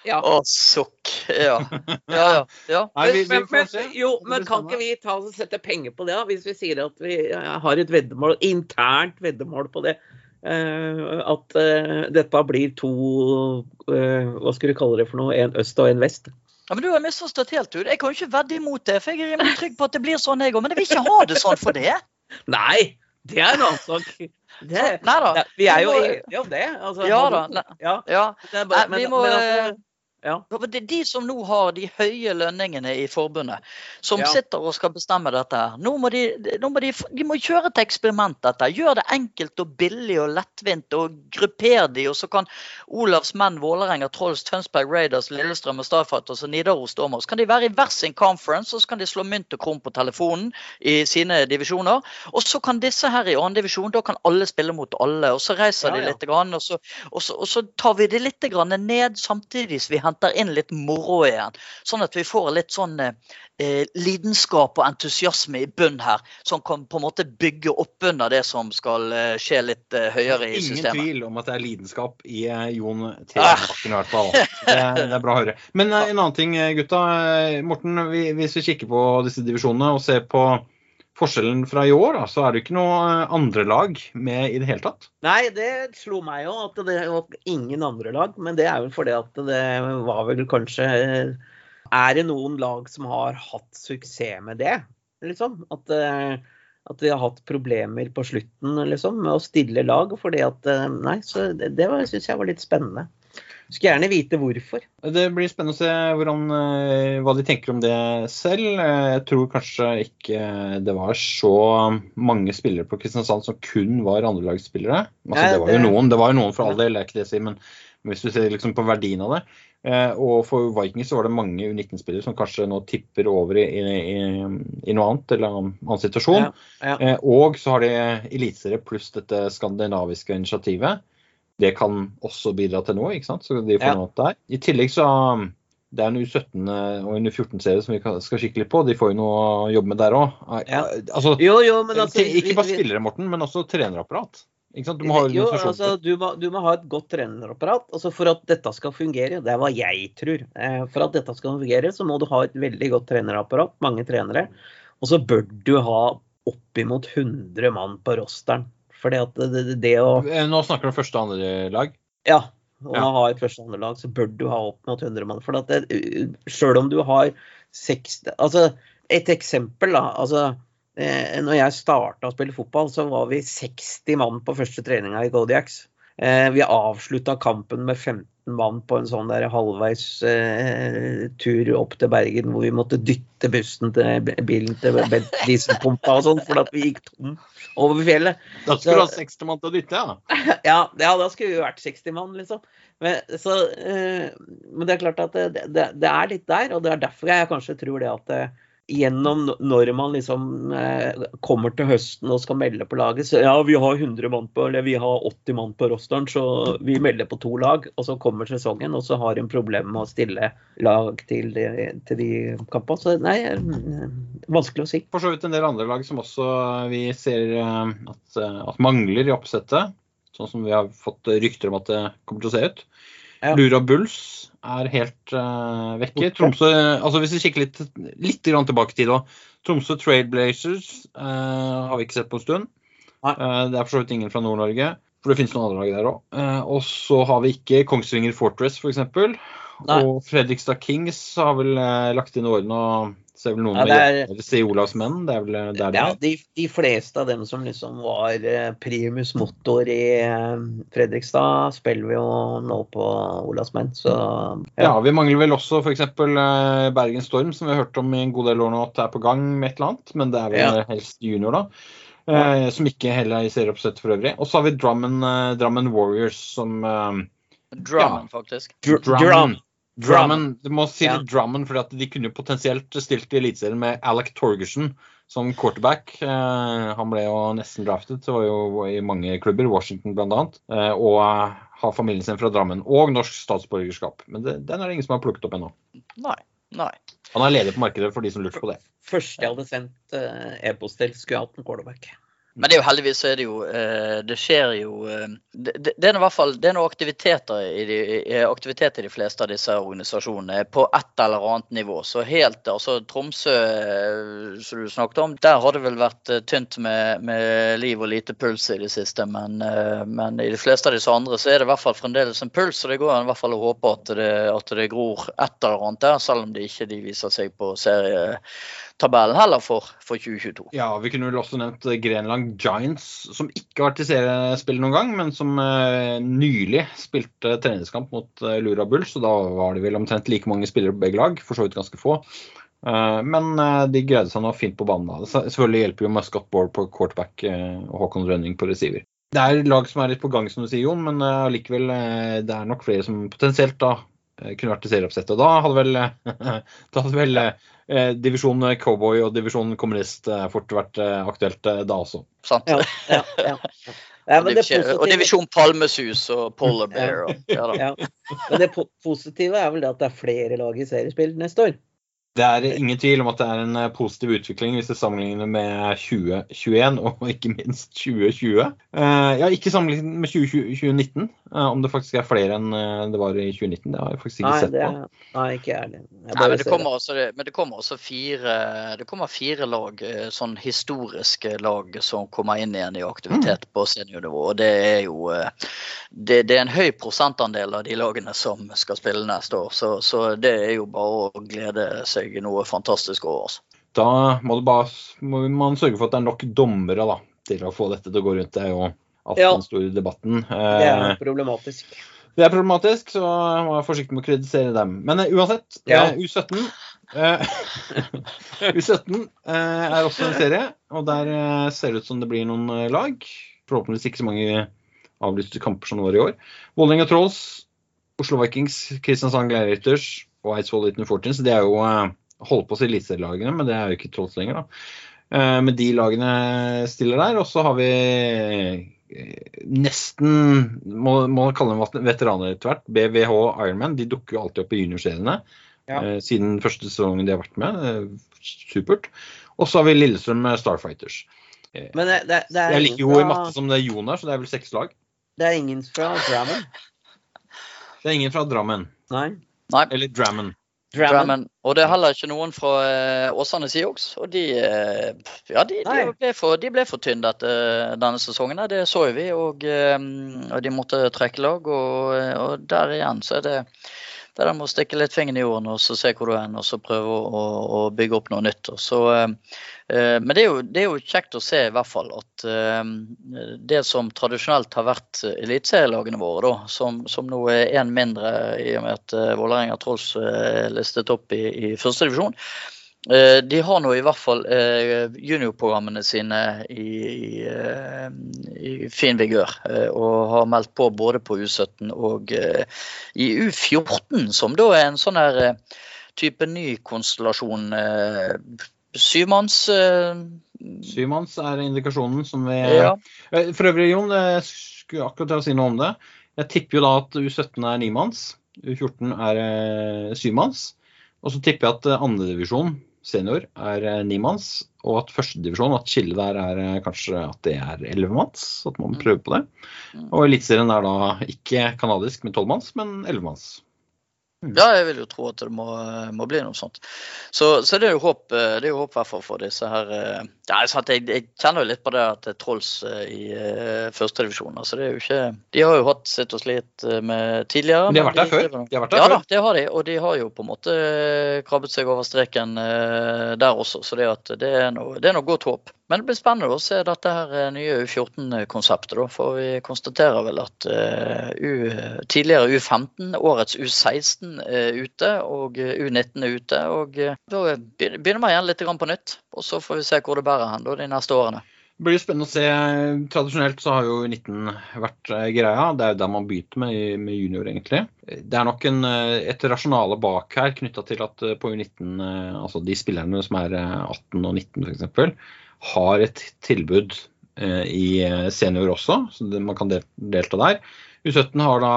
Ja. Å, sukk. Ja. <laughs> Ja, ja. ja. Nei, vi, vi men, jo, men kan ikke vi ta og sette penger på det, da? Hvis vi sier at vi eh, har et veddemål, internt veddemål på det. Uh, at uh, dette blir to uh, Hva skulle du kalle det for noe? En øst og en vest? Ja, men Du har misforstått helt ut. Jeg kan jo ikke vedde imot det, for jeg er rimelig trygg på at det blir sånn, jeg òg. Men jeg vil ikke ha det sånn for det. Nei! Det er en annen sak. <laughs> Det, Nei da. vi er jo enige om det. Altså, Ja da. Ja, ja. det er bare, men, vi må men altså, ja. Det er de som nå har de høye lønningene i forbundet, som Ja. sitter og skal bestemme dette. Nå må de, nå må de, de må kjøre et eksperiment. dette. Gjør det enkelt og billig og lettvint, og grupper de. Og så kan Olavs menn, Vålerenga, Trolls, Tønsberg Raiders, Lillestrøm og Starfighters og Nidaros Stormers kan de være i hver sin conference, og så kan de slå mynt og kron på telefonen i sine divisjoner. Og så kan disse her i annen divisjon, da kan alle spille mot alle. Og så reiser Ja, de litt, grann, og, så, og, så, og så tar vi det litt grann ned samtidig som vi henter inn litt moro igjen. Sånn at vi får litt sånn eh, lidenskap og entusiasme i bunn her, som kan på en måte bygge opp under det som skal eh, skje litt eh, høyere i Ingen systemet. tvil om at det er lidenskap i eh, Jon T. Ah. Bakken i hvert fall. Det, det er bra å høre. Men eh, en annen ting, eh, gutta. Morten, vi, hvis vi kikker på disse divisjonene og ser på forskjellen fra i år, da, så er det ikke noe eh, andre lag med i det hele tatt. Nei, det slo meg jo at det var ingen andre lag, men det er vel fordi at det var vel kanskje Er det noen lag som har hatt suksess med det, liksom? At, eh, at de har hatt problemer på slutten liksom, med å stille lag. Fordi at eh, Nei, så det, det syns jeg var litt spennende. Skulle gjerne vite hvorfor. Det blir spennende å se hvordan, eh, hva de tenker om det selv. Eh, Jeg tror kanskje ikke det var så mange spillere på Kristiansand som kun var andrelagsspillere. Altså, det var jo noen, det var jo noen for all del, det er ikke det jeg sier, men hvis du ser liksom på verdien av det. eh, Og for Vikings så var det mange U19-spillere som kanskje nå tipper over i, i, i, noe annet, eller annen situasjon. Ja, ja. Og så har de Eliteserie pluss dette skandinaviske initiativet. Det kan også bidra til noe, ikke sant? Så de får Ja. noe der. I tillegg så um, det er en U17 og en U14-serie som vi skal kikke litt på. De får jo noe å jobbe med der òg. Ja. Altså, Jo, jo, altså ikke bare spillere, Morten, men også trenerapparat. Du må ha Jo, altså, du, må, du må ha et godt trenerapparat. Altså, for at dette skal fungere, det er hva jeg tror. Eh, For at dette skal fungere, så må du ha et veldig godt trenerapparat, mange trenere. Og så bør du ha oppimot 100 mann på rosteren. Fordi at det, det, det å Eh, Nå snakker du om første og andre lag. Ja. Og Ja. å ha et første og andre lag, så bør du ha opp mot 100 mann. For at det, selv om du har 60 Altså, et eksempel, da. Altså, eh, når jeg starta å spille fotball, så var vi 60 mann på første treninga i Godiacs. Eh, vi avslutta kampen med 15 mann på en sånn der halvveis eh, tur opp til Bergen hvor vi måtte dytte bussen til bilen til dieselpumpa og sånn, fordi at vi gikk tom over fjellet. Da skulle du ha 60 mann til å dytte, ja. <laughs> Ja, ja, da skulle vi vært 60 mann, liksom. Men, så, eh, men det er klart at det, det, det er litt der, og det er derfor jeg kanskje tror det at eh, gjennom når man liksom eh, kommer til høsten og skal melde på laget, så ja, vi har 100 mann på, eller vi har 80 mann på rosteren, så vi melder på to lag. Og så kommer sesongen, og så har en problemer med å stille lag til, de- til de kampene. Så nei, eh, vanskelig å si. For så vidt en del andre lag som også vi ser eh, at, eh, at mangler i oppsettet. Sånn som vi har fått rykter om at det kommer til å se ut. Ja. Lura Bulls er helt uh, vekke. Tromsø altså Hvis vi kikker litt, litt tilbake i tid òg. Tromsø Trailblazers uh, har vi ikke sett på en stund. Eh, det er for så vidt ingen fra Nord-Norge. For det finnes noen andre lag der òg. og så har vi ikke Kongsvinger Fortress, f.eks. Nei. Og Fredrikstad Kings har vel lagt inn årene og ser vel noen Ja, det er- hjertet si Olavs menn. Det er vel det er det Ja, er. de, de fleste av dem som liksom var eh, primus motor i eh, Fredrikstad, spiller vi jo nå på Olavsmenn, så Ja, vi mangler vel også f.eks. Bergen Storm, som vi har hørt om i en god del år nå at det er på gang med et eller annet. Men det er vel Ja. helst junior, da. Eh, som ikke heller er i serieoppsett for øvrig. Og så har vi Drammen, eh, Drammen Warriors som eh, Drummond, faktisk. Dr Drum. Drum. Drammen, du må si Ja. Drammen, for de kunne jo potensielt stilt i Eliteserien med Alec Torgersen som quarterback. Eh, han ble jo nesten draftet, så var jo i mange klubber, Washington bl.a. Eh, og eh, har familien sin fra Drammen. Og norsk statsborgerskap. Men det, den er det ingen som har plukket opp ennå. Nei. Nei. Han er ledig på markedet for de som lurte på det. Første jeg hadde sendt eh, e-post til, skulle hatt en quarterback. Men det er jo heldigvis så er det jo eh, Det skjer jo eh, det, det er i hvert fall det er noe aktiviteter i de, aktivitet i de fleste av disse organisasjonene på et eller annet nivå. Så helt altså Tromsø, eh, som du snakket om, der har det vel vært tynt med, med liv og lite puls i det siste. Men, men i de fleste av disse andre så er det i hvert fall fremdeles en puls, og det går i hvert fall å håpe at det, at det gror et eller annet der, selv om det ikke de viser seg på serie tabellen heller for, for 2022. Ja, vi kunne vel også nevnt Grenland Giants, som ikke har vært i seriespill noen gang, men som eh, nylig spilte treningskamp mot eh, Lura Bulls. Og da var det vel omtrent like mange spillere på begge lag, for så vidt ganske få. Eh, men eh, de greide seg nå fint på banen. da. Selvfølgelig hjelper jo Muscat Board på quarterback eh, og Håkon Rønning på receiver. Det er lag som er litt på gang, som du sier, Jon, men eh, allikevel eh, det er nok flere som potensielt da eh, kunne vært i serieoppsettet. Og da hadde vel, eh, <laughs> da hadde vel eh, divisjon cowboy og divisjon kommunist eh, fort vært eh, aktuelt eh, da også. Sant? Ja, ja, ja. ja og, men det divisjon, og divisjon palmesus og polar bear. Og, ja, da. ja. men det positive er vel det at det er flere lag i seriespill neste år. Det er ingen tvil om at det er en eh, positiv utvikling hvis vi sammenligner med 2021 og ikke minst 2020. Eh, ja, ikke sammenlignet med 2019, eh, om det faktisk er flere enn eh, det var i 2019. Det har jeg faktisk ikke Nei, sett det på. nei ikke jeg heller. Jeg Nei, men det kommer også, men det kommer også fire, det kommer fire lag, eh, sånn historiske lag som kommer inn igjen i aktivitet på seniornivå. Og det er jo eh, det, det er en høy prosentandel av de lagene som skal spille neste år. Så, så det er jo bare å glede seg noe fantastisk over. Altså. Da må, det bare, må man sørge for at det er nok dommere da, til å få dette til å gå rundt. Det er jo alltid Ja. den store debatten. Det Eh, er problematisk. Det er problematisk, så jeg må være forsiktig med å kritisere dem. Men eh, uansett, Ja. eh, U17 eh, <laughs> U17 eh, er også en serie, og der eh, ser det ut som det blir noen eh, lag. Forhåpentligvis ikke så mange avlyste kamper som det var i år. Vålerenga Trolls, Oslo Vikings, Kristiansand Gleirytters og Eidsvoll Uten så Det er jo eh, holdt på å si eliteserielagene, men det er jo ikke Trolls lenger, da. Eh, Men de lagene stiller der. Og så har vi eh, nesten må, må kalle dem veteraner etter hvert. BVH Ironman. De dukker jo alltid opp i juniorseriene Ja. eh, siden første sesongen de har vært med. Eh, supert. Og så har vi Lillestrøm med Starfighters. Eh, Men det, det, det, er jeg er like god i matte som det er Jon her, så det er vel seks lag. det er ingen fra Drammen. Det er ingen fra Drammen. Nei. Eller Drammen. Drammen. Og det er heller ikke noen fra eh, Åsane Sioux. Og de, eh, ja, de, de, ble for, de ble for tynne etter denne sesongen. Det så jo vi. Og, eh, og de måtte trekke lag. Og, og der igjen så er det det der med å stikke litt fingeren i jorden og så se hvor du er, og så prøve å, å, bygge opp noe nytt. Så, eh, eh, men det er, jo, det er jo kjekt å se i hvert fall at eh, det som tradisjonelt har vært eliteserielagene våre, da, som, som nå er én mindre i og med at Vålerenga Trolls er listet opp i, i førstedivisjon, uh, de har nå i hvert fall eh, juniorprogrammene sine i, i, eh, i fin vigør. eh, og har meldt på både på U17 og eh, i U14, som da er en sånn her eh, type ny konstellasjon. eh, Syvmanns eh, Syvmanns er indikasjonen som vi Ja. Eh, For øvrig, Jon, jeg skulle akkurat til å si noe om det. Jeg tipper jo da at U17 er nimanns, U14 er eh, syvmanns. Og så tipper jeg at eh, andredivisjon senior er eh, nimanns, og at førstedivisjon, at skillet der er eh, kanskje at det er ellevemanns. At man prøver på det. Mm. Og Eliteserien er da ikke kanadisk med tolvmanns, men ellevemanns. Ja, jeg vil jo tro at det må, må bli noe sånt. Så, så det er jo håp eh, det er jo håp for disse her ja, jeg, jeg kjenner jo litt på det at det er Trolls eh, i uh, førstedivisjon. Altså, det er jo ikke De har jo hatt sitt og slitt eh, med tidligere. Men de har vært der før. De vært der ja da, det har de. Og de har jo på en måte eh, krabbet seg over streken uh, der også. Så det, det, er noe, det er noe godt håp. Men det blir spennende å se dette her eh, nye U14-konseptet. da, For vi konstaterer vel at uh, U, tidligere U15, årets U16 er ute, og eh, U19 er ute. og eh, Da begynner vi igjen litt grann på nytt. Og så får vi se hvor det bærer hen da, de neste årene. Det blir spennende å se. Tradisjonelt så har jo 19 vært eh, greia. Det er jo der man begynte med, med junior, egentlig. Det er nok en, eh, et rasjonale bak her knytta til at eh, på U19, eh, altså de spillerne som er eh, 18 og 19 f.eks., har et tilbud i senior også, så man kan delta der. U17 har da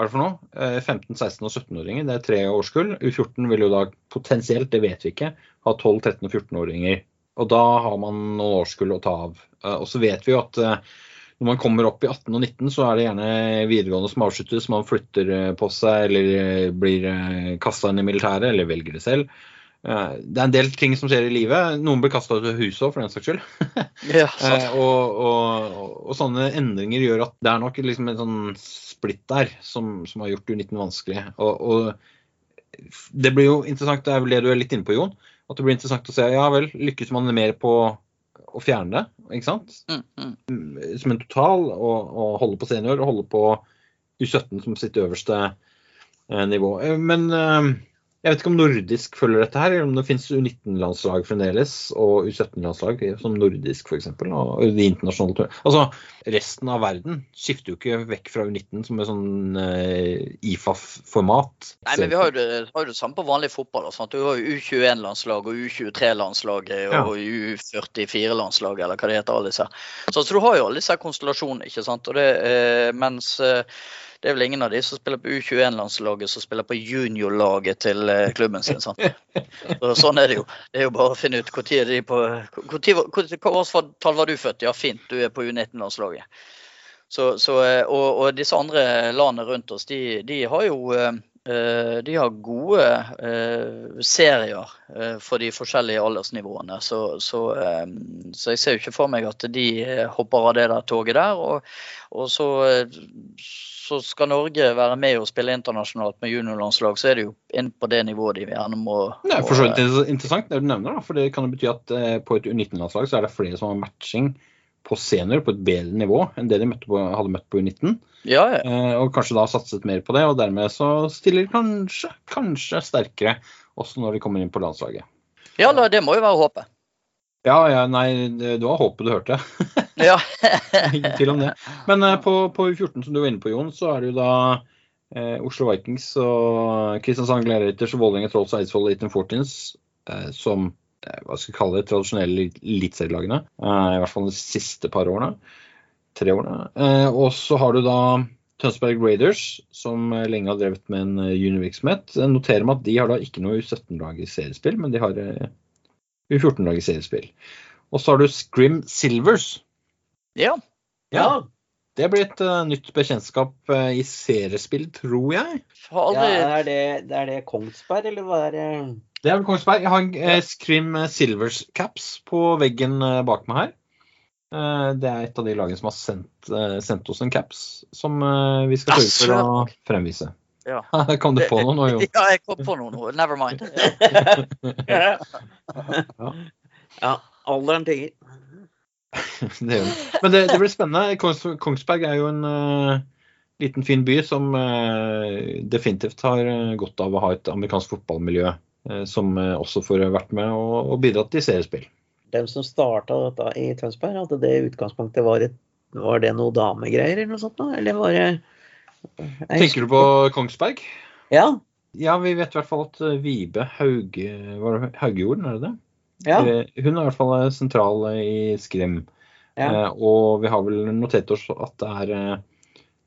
hva er det for noe? Eh, 15-, 16- og 17-åringer. Det er tre årskull. U14 vil jo da potensielt, det vet vi ikke, ha 12-, 13- og 14-åringer. Og da har man noen årskull å ta av. Eh, Og så vet vi jo at eh, når man kommer opp i 18 og 19, så er det gjerne videregående som avsluttes. Man flytter eh, på seg eller blir kasta inn i militæret, eller velger det selv. Det er en del ting som skjer i livet. Noen blir kasta ut av huset òg, for den saks skyld. <laughs> Ja, og, og, og sånne endringer gjør at det er nok liksom en sånn splitt der som, som har gjort U19 vanskelig. Og, og det blir jo interessant, det er vel det du er litt inne på, Jon. At det blir interessant å se. Ja vel, lykkes man mer på å fjerne det, ikke sant? Mm, mm. Som en total, og, og holde på senior og holde på U17 som sitt øverste eh, nivå. Eh, Men eh, jeg vet ikke om nordisk følger dette her, eller om det finnes U19-landslag fremdeles, og U17-landslag som nordisk f.eks. Og de internasjonale turnene. Altså, resten av verden skifter jo ikke vekk fra U19 som et sånn uh, IFAF-format. Nei, men vi har jo det, har jo det samme på vanlig fotball. Sant? Du har jo U21-landslag og U23-landslaget Ja. og U44-landslaget, eller hva det heter. alle disse. Så, så du har jo alle disse konstellasjonene. ikke sant? Og det, uh, mens eh, det er vel ingen av de som spiller på U21-landslaget som spiller på juniorlaget til eh, klubben sin. sant? Så, sånn er det jo. Det er jo bare å finne ut når de på var- årstall var du født? Ja, fint, du er på U19-landslaget. Så, så, eh, og, og disse andre landene rundt oss, de, de har jo eh, de har gode eh, serier eh, for de forskjellige aldersnivåene. Så, så, eh, så jeg ser jo ikke for meg at de eh, hopper av det der toget der. Og, og så, eh, så skal Norge være med og spille internasjonalt med juniorlandslag, så er det jo inn på det nivået de gjerne må Det er for så vidt interessant det du nevner, da, for det kan jo bety at eh, på et U19-landslag så er det flere som har matching på senior på et bedre nivå enn det de møtte på, hadde møtt på U19. Ja, ja. Eh, og kanskje da satset mer på det, og dermed så stiller de kanskje, kanskje sterkere også når de kommer inn på landslaget. ja det må jo være håpet. Ja, ja, nei, det var håpet du hørte. <laughs> Ja. Ingen tvil om det. Men eh, på, på U14 som du var inne på, Jon, så er det jo da eh, Oslo Vikings og Kristiansand Gladiators og Vålerenga Trolls og Eidsvoll Eaton Fortins eh, som hva skal vi kalle det, tradisjonelle eliteserielagene. Eh, I hvert fall de siste par årene. Tre årene. Eh, og så har du da Tønsberg Raiders, som eh, lenge har drevet med en eh, juniorvirksomhet. Noterer meg at de har da ikke noe U17-lag i seriespill, men de har eh, U14-lag i seriespill. Og så har du Scrim Silvers. ja. Ja. Det blir et uh, nytt bekjentskap uh, i seriespill, tror jeg. Ja er, det, er det Kongsberg, eller hva er det? Det er vel Kongsberg. Jeg har en eh, Scrim Silvers caps på veggen eh, bak meg her. Eh, det er et av de lagene som har sendt, eh, sendt oss en caps, som eh, vi skal sørge for å fremvise. Ja. <laughs> Kom du på noe nå, Jo? <laughs> Ja, jeg kom på noe nå. Never mind. <laughs> Ja, alderen tiger. Det gjør den. Men det, det blir spennende. Kongs, Kongsberg er jo en uh, liten, fin by som uh, definitivt har eh, godt av å ha et amerikansk fotballmiljø eh, som eh, også får vært med og, og bidratt til seriespill. Dem som starta dette i Tønsberg, at det i utgangspunktet var, et, var det noe damegreier eller noe sånt? da? Eller var det Jeg Tenker du på Kongsberg? Ja. Ja, vi vet i hvert fall at eh, Vibe Hauge, var det Haugejorden, er det det? ja. Eh, Hun er i hvert fall sentral i Skrim. ja. Eh, og vi har vel notert oss at det er eh,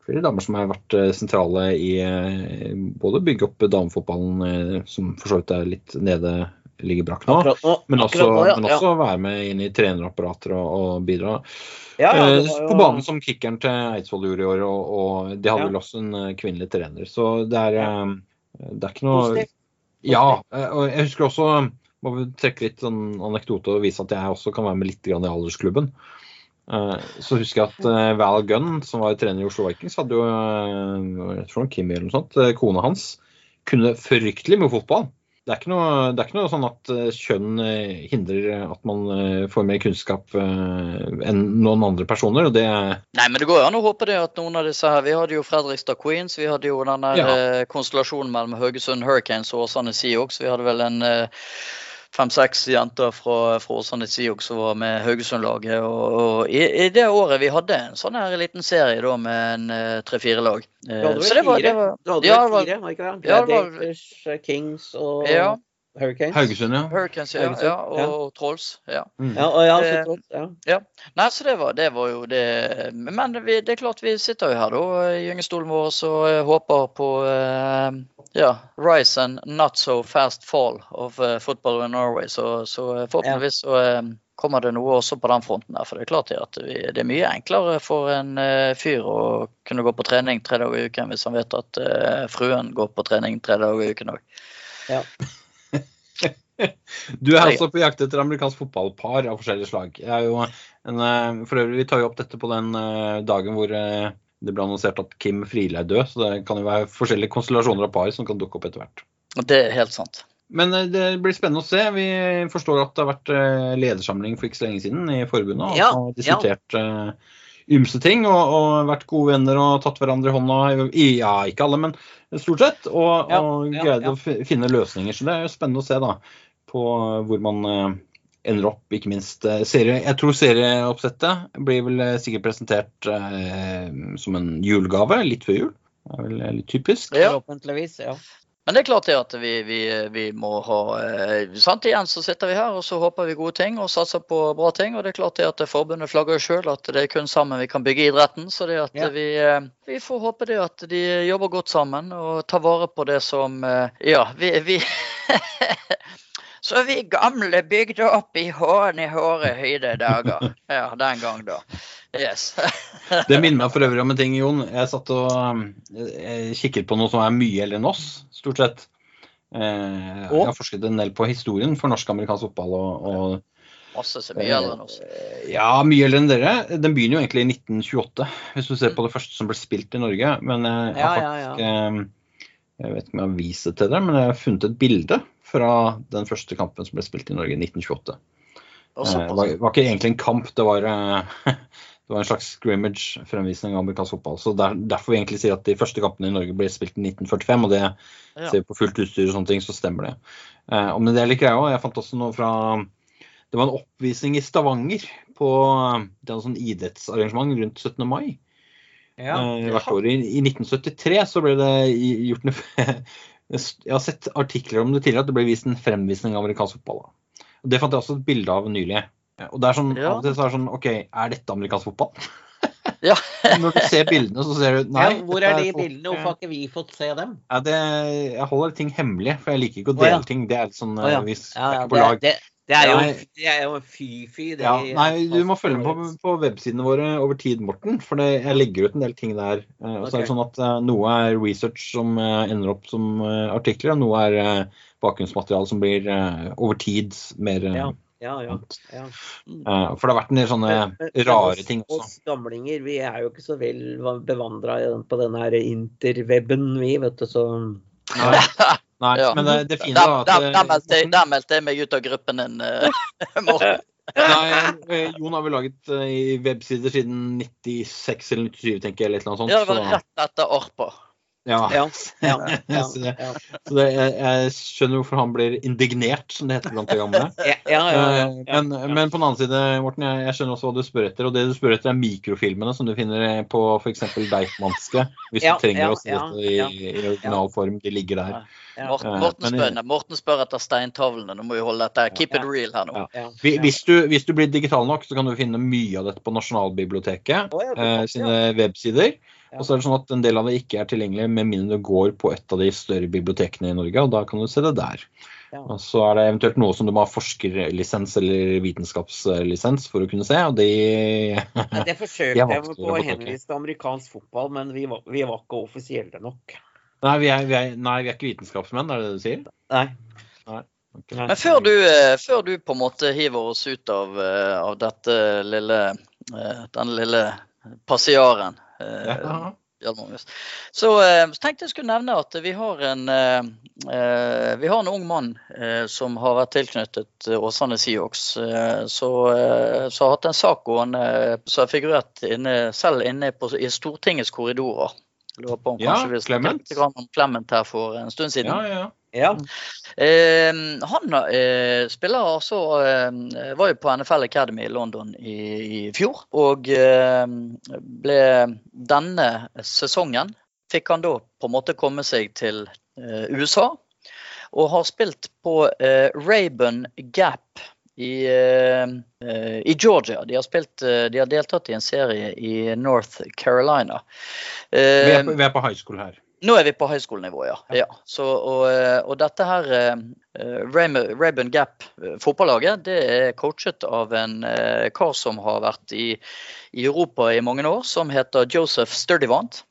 flere damer som har vært eh, sentrale i eh, både å bygge opp damefotballen, eh, som for så vidt er litt nede, ligger brakk nå, nå. men også, nå, ja. men også være med inn i trenerapparater og, og bidra. ja, jo- På banen som kickeren til Eidsvoll gjorde i år, og, og de hadde vel også en kvinnelig trener. Så det er, det er ikke noe Positiv. Ja. Og jeg husker også må vi trekke litt sånn anekdote og vise at jeg også kan være med litt grann i aldersklubben. Eh, Så husker jeg at eh, Val Gunn, som var trener i Oslo Vikings, hadde jo eh, jeg tror Kimmy eller noe sånt, kona hans, kunne fryktelig mye fotball. Det er, ikke noe, det er ikke noe sånn at kjønn hindrer at man får mer kunnskap enn noen andre personer. og det Nei, men det går jo an å håpe det at noen av disse her Vi hadde jo Fredrikstad Queens, vi hadde jo den der Ja. konstellasjonen mellom Haugesund Hurricanes og Åsane Seahawks. Vi hadde vel en fem-seks jenter fra, fra Åsane Siok som var med Haugesund-laget. Og, og i, i det året vi hadde en sånn her liten serie da med en eh, tre-fire lag. Eh, Du hadde så vel det var, fire? det var, Du hadde Ja, det var- fire, var ikke det? ja, det var- Gladiators, eh, Kings og Ja. Hurricanes. Haugesund, ja. Hurricanes, ja, Haugesund, ja, og, ja. Trolls. ja. Mm. Ja, og ja, så Eh, flott, ja. Nei, så det var, det var jo det. Men vi, det er klart vi sitter jo her da i gyngestolen vår og håper på eh, ja, rise and not so fast fall of eh, football in Norway. Så, så forhåpentligvis så kommer det noe også på den fronten der. For det er klart at vi, det er mye enklere for en fyr å kunne gå på trening tre dager i uken hvis han vet at fruen går på trening tre dager i uken òg. Du er altså på jakt etter amerikansk fotballpar av forskjellige slag. En, eh, for øvrig, Vi tar jo opp dette på den eh, dagen hvor eh, det ble annonsert at Kim Friele er død. Så det kan jo være forskjellige konstellasjoner av par som kan dukke opp etter hvert. Det er helt sant. Men det blir spennende å se. Vi forstår at det har vært ledersamling for ikke så lenge siden i forbundet. Og Ja, har diskutert eh, ymse ting og, og vært gode venner og tatt hverandre i hånda. i- Ja, ikke alle, men stort sett. Og, Ja, og ja, greid ja. å finne løsninger. Så det er jo spennende å se da, på hvor man eh, ender opp. Ikke minst eh, serie. Jeg tror serieoppsettet blir vel eh, sikkert presentert eh, som en julegave litt før jul. Det er vel litt typisk. Ja. Forhåpentligvis. Ja. Men det er klart det at vi, vi, vi må ha eh, sant Igjen så sitter vi her og så håper vi gode ting og satser på bra ting. Og det er klart det at forbundet flagger sjøl at det er kun sammen vi kan bygge idretten. Så det at Ja. vi, eh, vi får håpe det at de jobber godt sammen og tar vare på det som eh, Ja, vi, vi <laughs> Så vi gamle bygde opp i håne håre høyde dager. <laughs> Ja, den gang da. Yes. <laughs> Det minner meg for øvrig om en ting, Jon. Jeg satt og eh, kikket på noe som er mye eldre enn oss, stort sett. Eh, jeg har forsket en del på historien for norsk-amerikansk fotball. Og, og Masse så mye eldre enn oss. eh, ja, mye eldre enn dere. Den begynner jo egentlig i 1928, hvis du ser på det første som ble spilt i Norge. Men jeg Ja, har ja, ja. faktisk eh, Jeg vet ikke om jeg har vist det til dere, men jeg har funnet et bilde fra den første kampen som ble spilt i Norge i 1928. Og Eh, Det var, var ikke egentlig en kamp, det var, eh, <laughs> det var en slags scrimmage, fremvisning av amerikansk fotball. Så der, Derfor vi egentlig sier at de første kampene i Norge ble spilt i 1945, og det Ja. ser vi på fullt utstyr og sånne ting, så stemmer det. Eh, om det er litt òg. Jeg fant også noe fra Det var en oppvisning i Stavanger på det sånn idrettsarrangement rundt 17. mai. Ja. Eh, hvert år. I, I 1973 så ble det gjort noe <laughs> Jeg har sett artikler om det tidligere, at det ble vist en fremvisning av amerikansk fotball. Og Det fant jeg også et bilde av nylig. Og det er sånn, Ja. Av og til så er det sånn OK, er dette amerikansk fotball? <laughs> Ja. <laughs> Når du ser bildene, så ser du Nei. ja, hvor er de folk- bildene? Hvorfor har ikke vi fått se dem? Ja, det, jeg holder ting hemmelig, for jeg liker ikke å dele ting. Det er litt sånn oh, ja. eh, hvis jeg er på lag. det, det er jo det er jo fy-fy. det Ja, nei, du må følge med på, på websidene våre over tid, Morten. For det, jeg legger ut en del ting der. Eh, Og så er det sånn at eh, Noe er research som eh, ender opp som artikler, og noe er bakgrunnsmateriale som blir over tid mer Ja, ja, ja. ja. For det har vært en del sånne rare ting også. Oss gamlinger vi er jo ikke så vel bevandra på den her interweben, vi, vet du. Så <laughs> nei Ja. men det, det fine Der, da at der, der, meldte jeg, der meldte jeg meg ut av gruppen din, eh, <laughs> Morten. Nei, eh, Jon har vel laget eh, i websider siden 96 eller 97, tenker jeg. eller noe sånt. Ja, det var rett etter Arpa. Ja. ja. ja, ja, Så det-. Så det, jeg, jeg skjønner hvorfor han blir indignert, som det heter blant de gamle. Ja, ja, ja, ja, Eh, Men, men på den annen side, Morten, jeg, jeg skjønner også hva du spør etter. Og det du spør etter, er mikrofilmene som du finner på f.eks. Deichmanske. Hvis Ja, du trenger ja, å se ja, dette i, ja. i original form. De ligger der. Morten, Eh, Morten, men- spør, Morten spør etter steintavlene. Nå må vi holde dette Keep it real her nå. Hvis du, hvis du blir digital nok, så kan du finne mye av dette på Nasjonalbiblioteket oh, ja, eh, sine websider. Og så er det sånn at en del av det ikke er tilgjengelig med mindre du går på et av de større bibliotekene i Norge, og da kan du se det der. Ja. Og så er det eventuelt noe som du må ha forskerlisens eller vitenskapslisens for å kunne se, og de Det <laughs> forsøkte Jeg jeg på å henvise til amerikansk fotball, men vi var, vi var ikke offisielle nok. Nei, vi er, vi er, nei, vi er ikke vitenskapsmenn, er det det du sier? Nei. Nei. Men før du, eh, før du på en måte hiver oss ut av, eh, av dette lille, eh, den lille passiaren eh, Ja. Magnus. Så, eh, så tenkte jeg skulle nevne at vi har en, eh, vi har en ung mann som har vært tilknyttet Åsane. Eh, så, så har hatt en sak gående som har figurert inne, selv inne på, i Stortingets korridorer. Lurer på om Ja, kanskje vi snakket litt om Clement her for en stund siden. Ja, ja, ja. Ja. Eh, han eh, spiller altså eh, Var jo på NFL Academy i London i, i fjor. Og eh, ble denne sesongen Fikk han da på en måte komme seg til eh, USA. Og har spilt på eh, Rayburn Gap i, i Georgia. De har, spilt, de har deltatt i en serie i North Carolina. Vi Eh, er, på, vi er på high school her. Nå er vi på høyskolenivå, ja. ja. Så, og, eh, og dette her eh, Ray- Rayburn Gap eh, fotballaget, det er coachet av en eh, kar som har vært i, i Europa i mange år, som heter Joseph Sturdivant.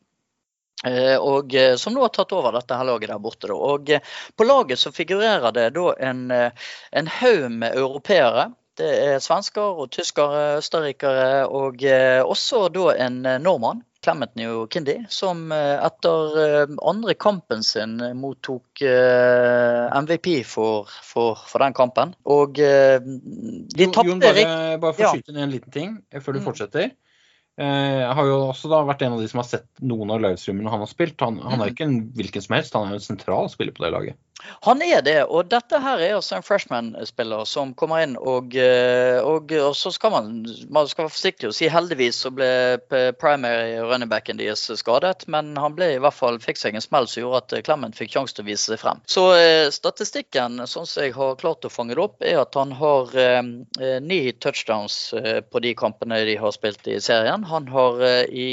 Eh, og eh, som nå har tatt over dette her laget der borte. Da. Og eh, på laget så figurerer det da en, eh, en haug med europeere. Det er svensker og tyskere, østerrikere og også da en nordmann. Clement New Kindi, som etter andre kampen sin mottok MVP for, for, for den kampen. Og de tapte Jon, bare, bare for å skyte inn en liten ting før du mm. fortsetter. Jeg har jo også da vært en av de som har sett noen av livestreamene han har spilt. Han, han er mm. ikke en hvilken som helst, han er en sentral spiller på det laget. Han er det, og dette her er altså en freshman-spiller som kommer inn og, eh, og, og, så skal man, man skal være forsiktig og si heldigvis så ble primary running backen deres skadet, men han ble i hvert fall fikk seg en smell som gjorde at Clement fikk sjanse til å vise seg frem. Så eh, statistikken, sånn som jeg har klart å fange det opp, er at han har eh, ni touchdowns eh, på de kampene de har spilt i serien. Han har eh, i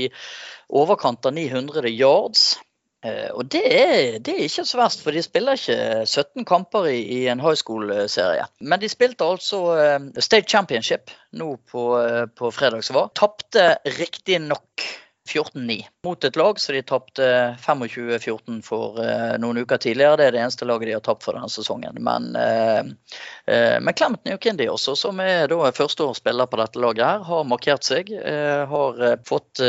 overkant av 900 yards. Eh, og det er, det er, ikke så verst, for de spiller ikke 17 kamper i, i en high school-serie. Men de spilte altså uh, State Championship nå på, uh, på fredag som var. Tapte riktignok 14-9 mot et lag så de tapte 25-14 for uh, noen uker tidligere. Det er det eneste laget de har tapt for denne sesongen. Men, men Clement Newkindi også, som er da førsteårsspiller på dette laget, her, har markert seg. har fått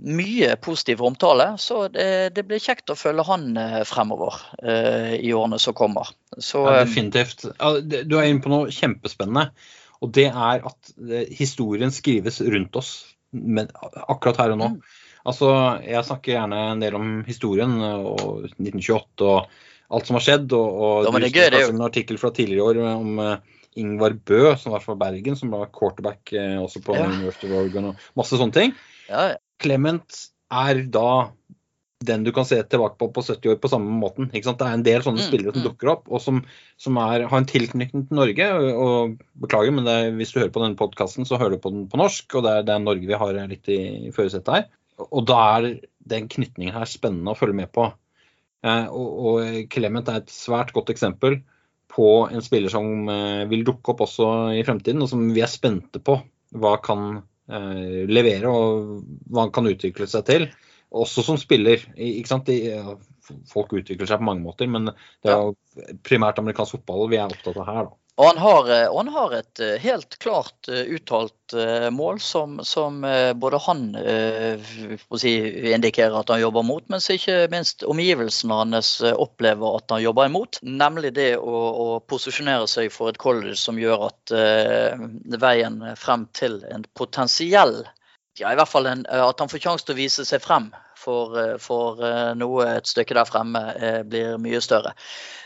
mye positiv omtale. Så det, det, blir kjekt å følge han eh, fremover uh, i årene som kommer. Så, ja, definitivt. Du er inne på noe kjempespennende. Og det er at historien skrives rundt oss men akkurat her og nå. Mm. Altså, Jeg snakker gjerne en del om historien og 1928 og alt som har skjedd. Og, og ja, det gøy, en artikkel fra tidligere år om Ingvar Bø, som var fra Bergen, som var quarterback også på ja. University of Oregon og masse sånne ting. Ja, Clement er da den du kan se tilbake på på 70 år på samme måten. Det er en del sånne mm, spillere som mm. dukker opp, og som, som er, har en tilknytning til Norge. og Beklager, men er, hvis du hører på denne podkasten, så hører du på den på norsk. Og det er, det er Norge vi har litt i, i førersetet her. Og da er den knytningen her spennende å følge med på. Eh, og, og, Clement er et svært godt eksempel på en spiller som eh, vil dukke opp også i fremtiden, og som vi er spente på hva kan levere og hva han kan utvikle seg til. Også som spiller. ikke sant? folk utvikler seg på mange måter, men det er jo primært amerikansk fotball vi er opptatt av her. da. Og han har, eh, og han har, et eh, helt klart uttalt mål som, som både han si, indikerer at han jobber mot, men ikke minst omgivelsene hans opplever at han jobber imot. Nemlig det å, å posisjonere seg for et college som gjør at veien frem til en potensiell ja, i hvert fall en, at han får sjanse til å vise seg frem for, for noe et stykke der fremme blir mye større.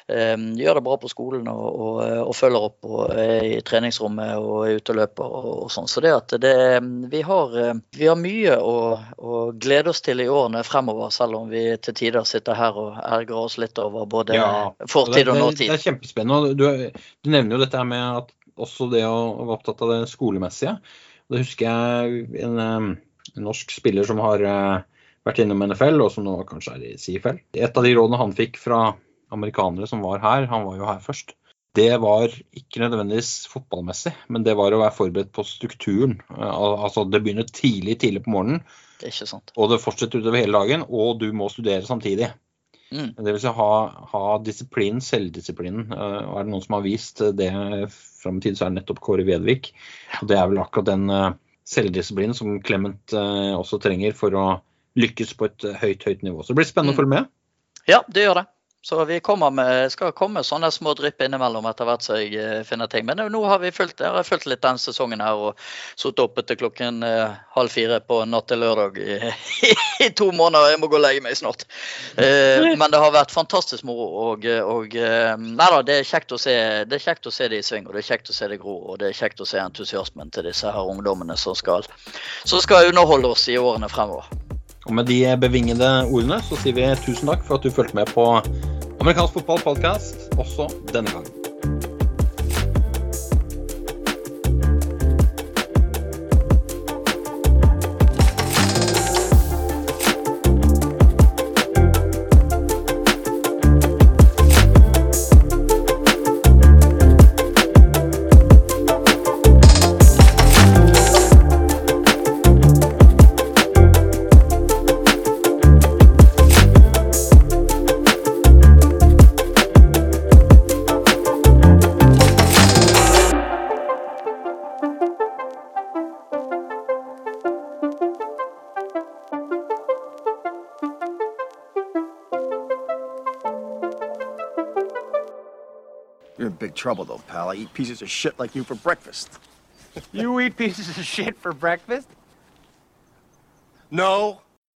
Ehm, gjør det bra på skolen og, og, og følger opp og i treningsrommet og ute og løper og, og sånn. Så det at det, vi, har, vi har mye å, å, glede oss til i årene fremover, selv om vi til tider sitter her og ergrer oss litt over både ja, fortid og nåtid. Det, det, er kjempespennende. Du, du, nevner jo dette med at også det å være opptatt av det skolemessige. Det husker jeg en, en norsk spiller som har eh, vært innom NFL, og som nå kanskje er i CFL. Et av de rådene han fikk fra amerikanere som var her, han var jo her først, det var ikke nødvendigvis fotballmessig, men det var å være forberedt på strukturen. Altså Det begynner tidlig tidlig på morgenen, det er ikke sant. og det fortsetter utover hele dagen, og du må studere samtidig. Mm. Det vil si ha, ha disiplin, selvdisiplinen. Eh, og er det noen som har vist det fram i tid, så er det nettopp Kåre Vedvik. Og det er vel akkurat den eh, selvdisiplinen som Clement eh, også trenger for å lykkes på et høyt, høyt nivå. Så det blir spennende mm. å følge med. Ja, det gjør det. Så vi med, skal komme sånne små drypp innimellom etter hvert som jeg eh, finner ting. Men nå har vi fulgt, jeg har fulgt litt denne sesongen her og sittet oppe til klokken eh, halv fire på natt til lørdag i, i, <laughs> i, to måneder. Jeg må gå og legge meg snart. Eh, men det har vært fantastisk moro. Og, og eh, nei da, det er, kjekt å se, det er kjekt å se det i sving, og det er kjekt å se det gro. Og det er kjekt å se entusiasmen til disse her ungdommene som skal, som skal underholde oss i årene fremover. Og med de bevingede ordene så sier vi tusen takk for at du fulgte med på amerikansk fotballpodkast også denne gangen. Trouble, though, pal. I eat pieces of shit like you for breakfast. You eat pieces of shit for breakfast? No,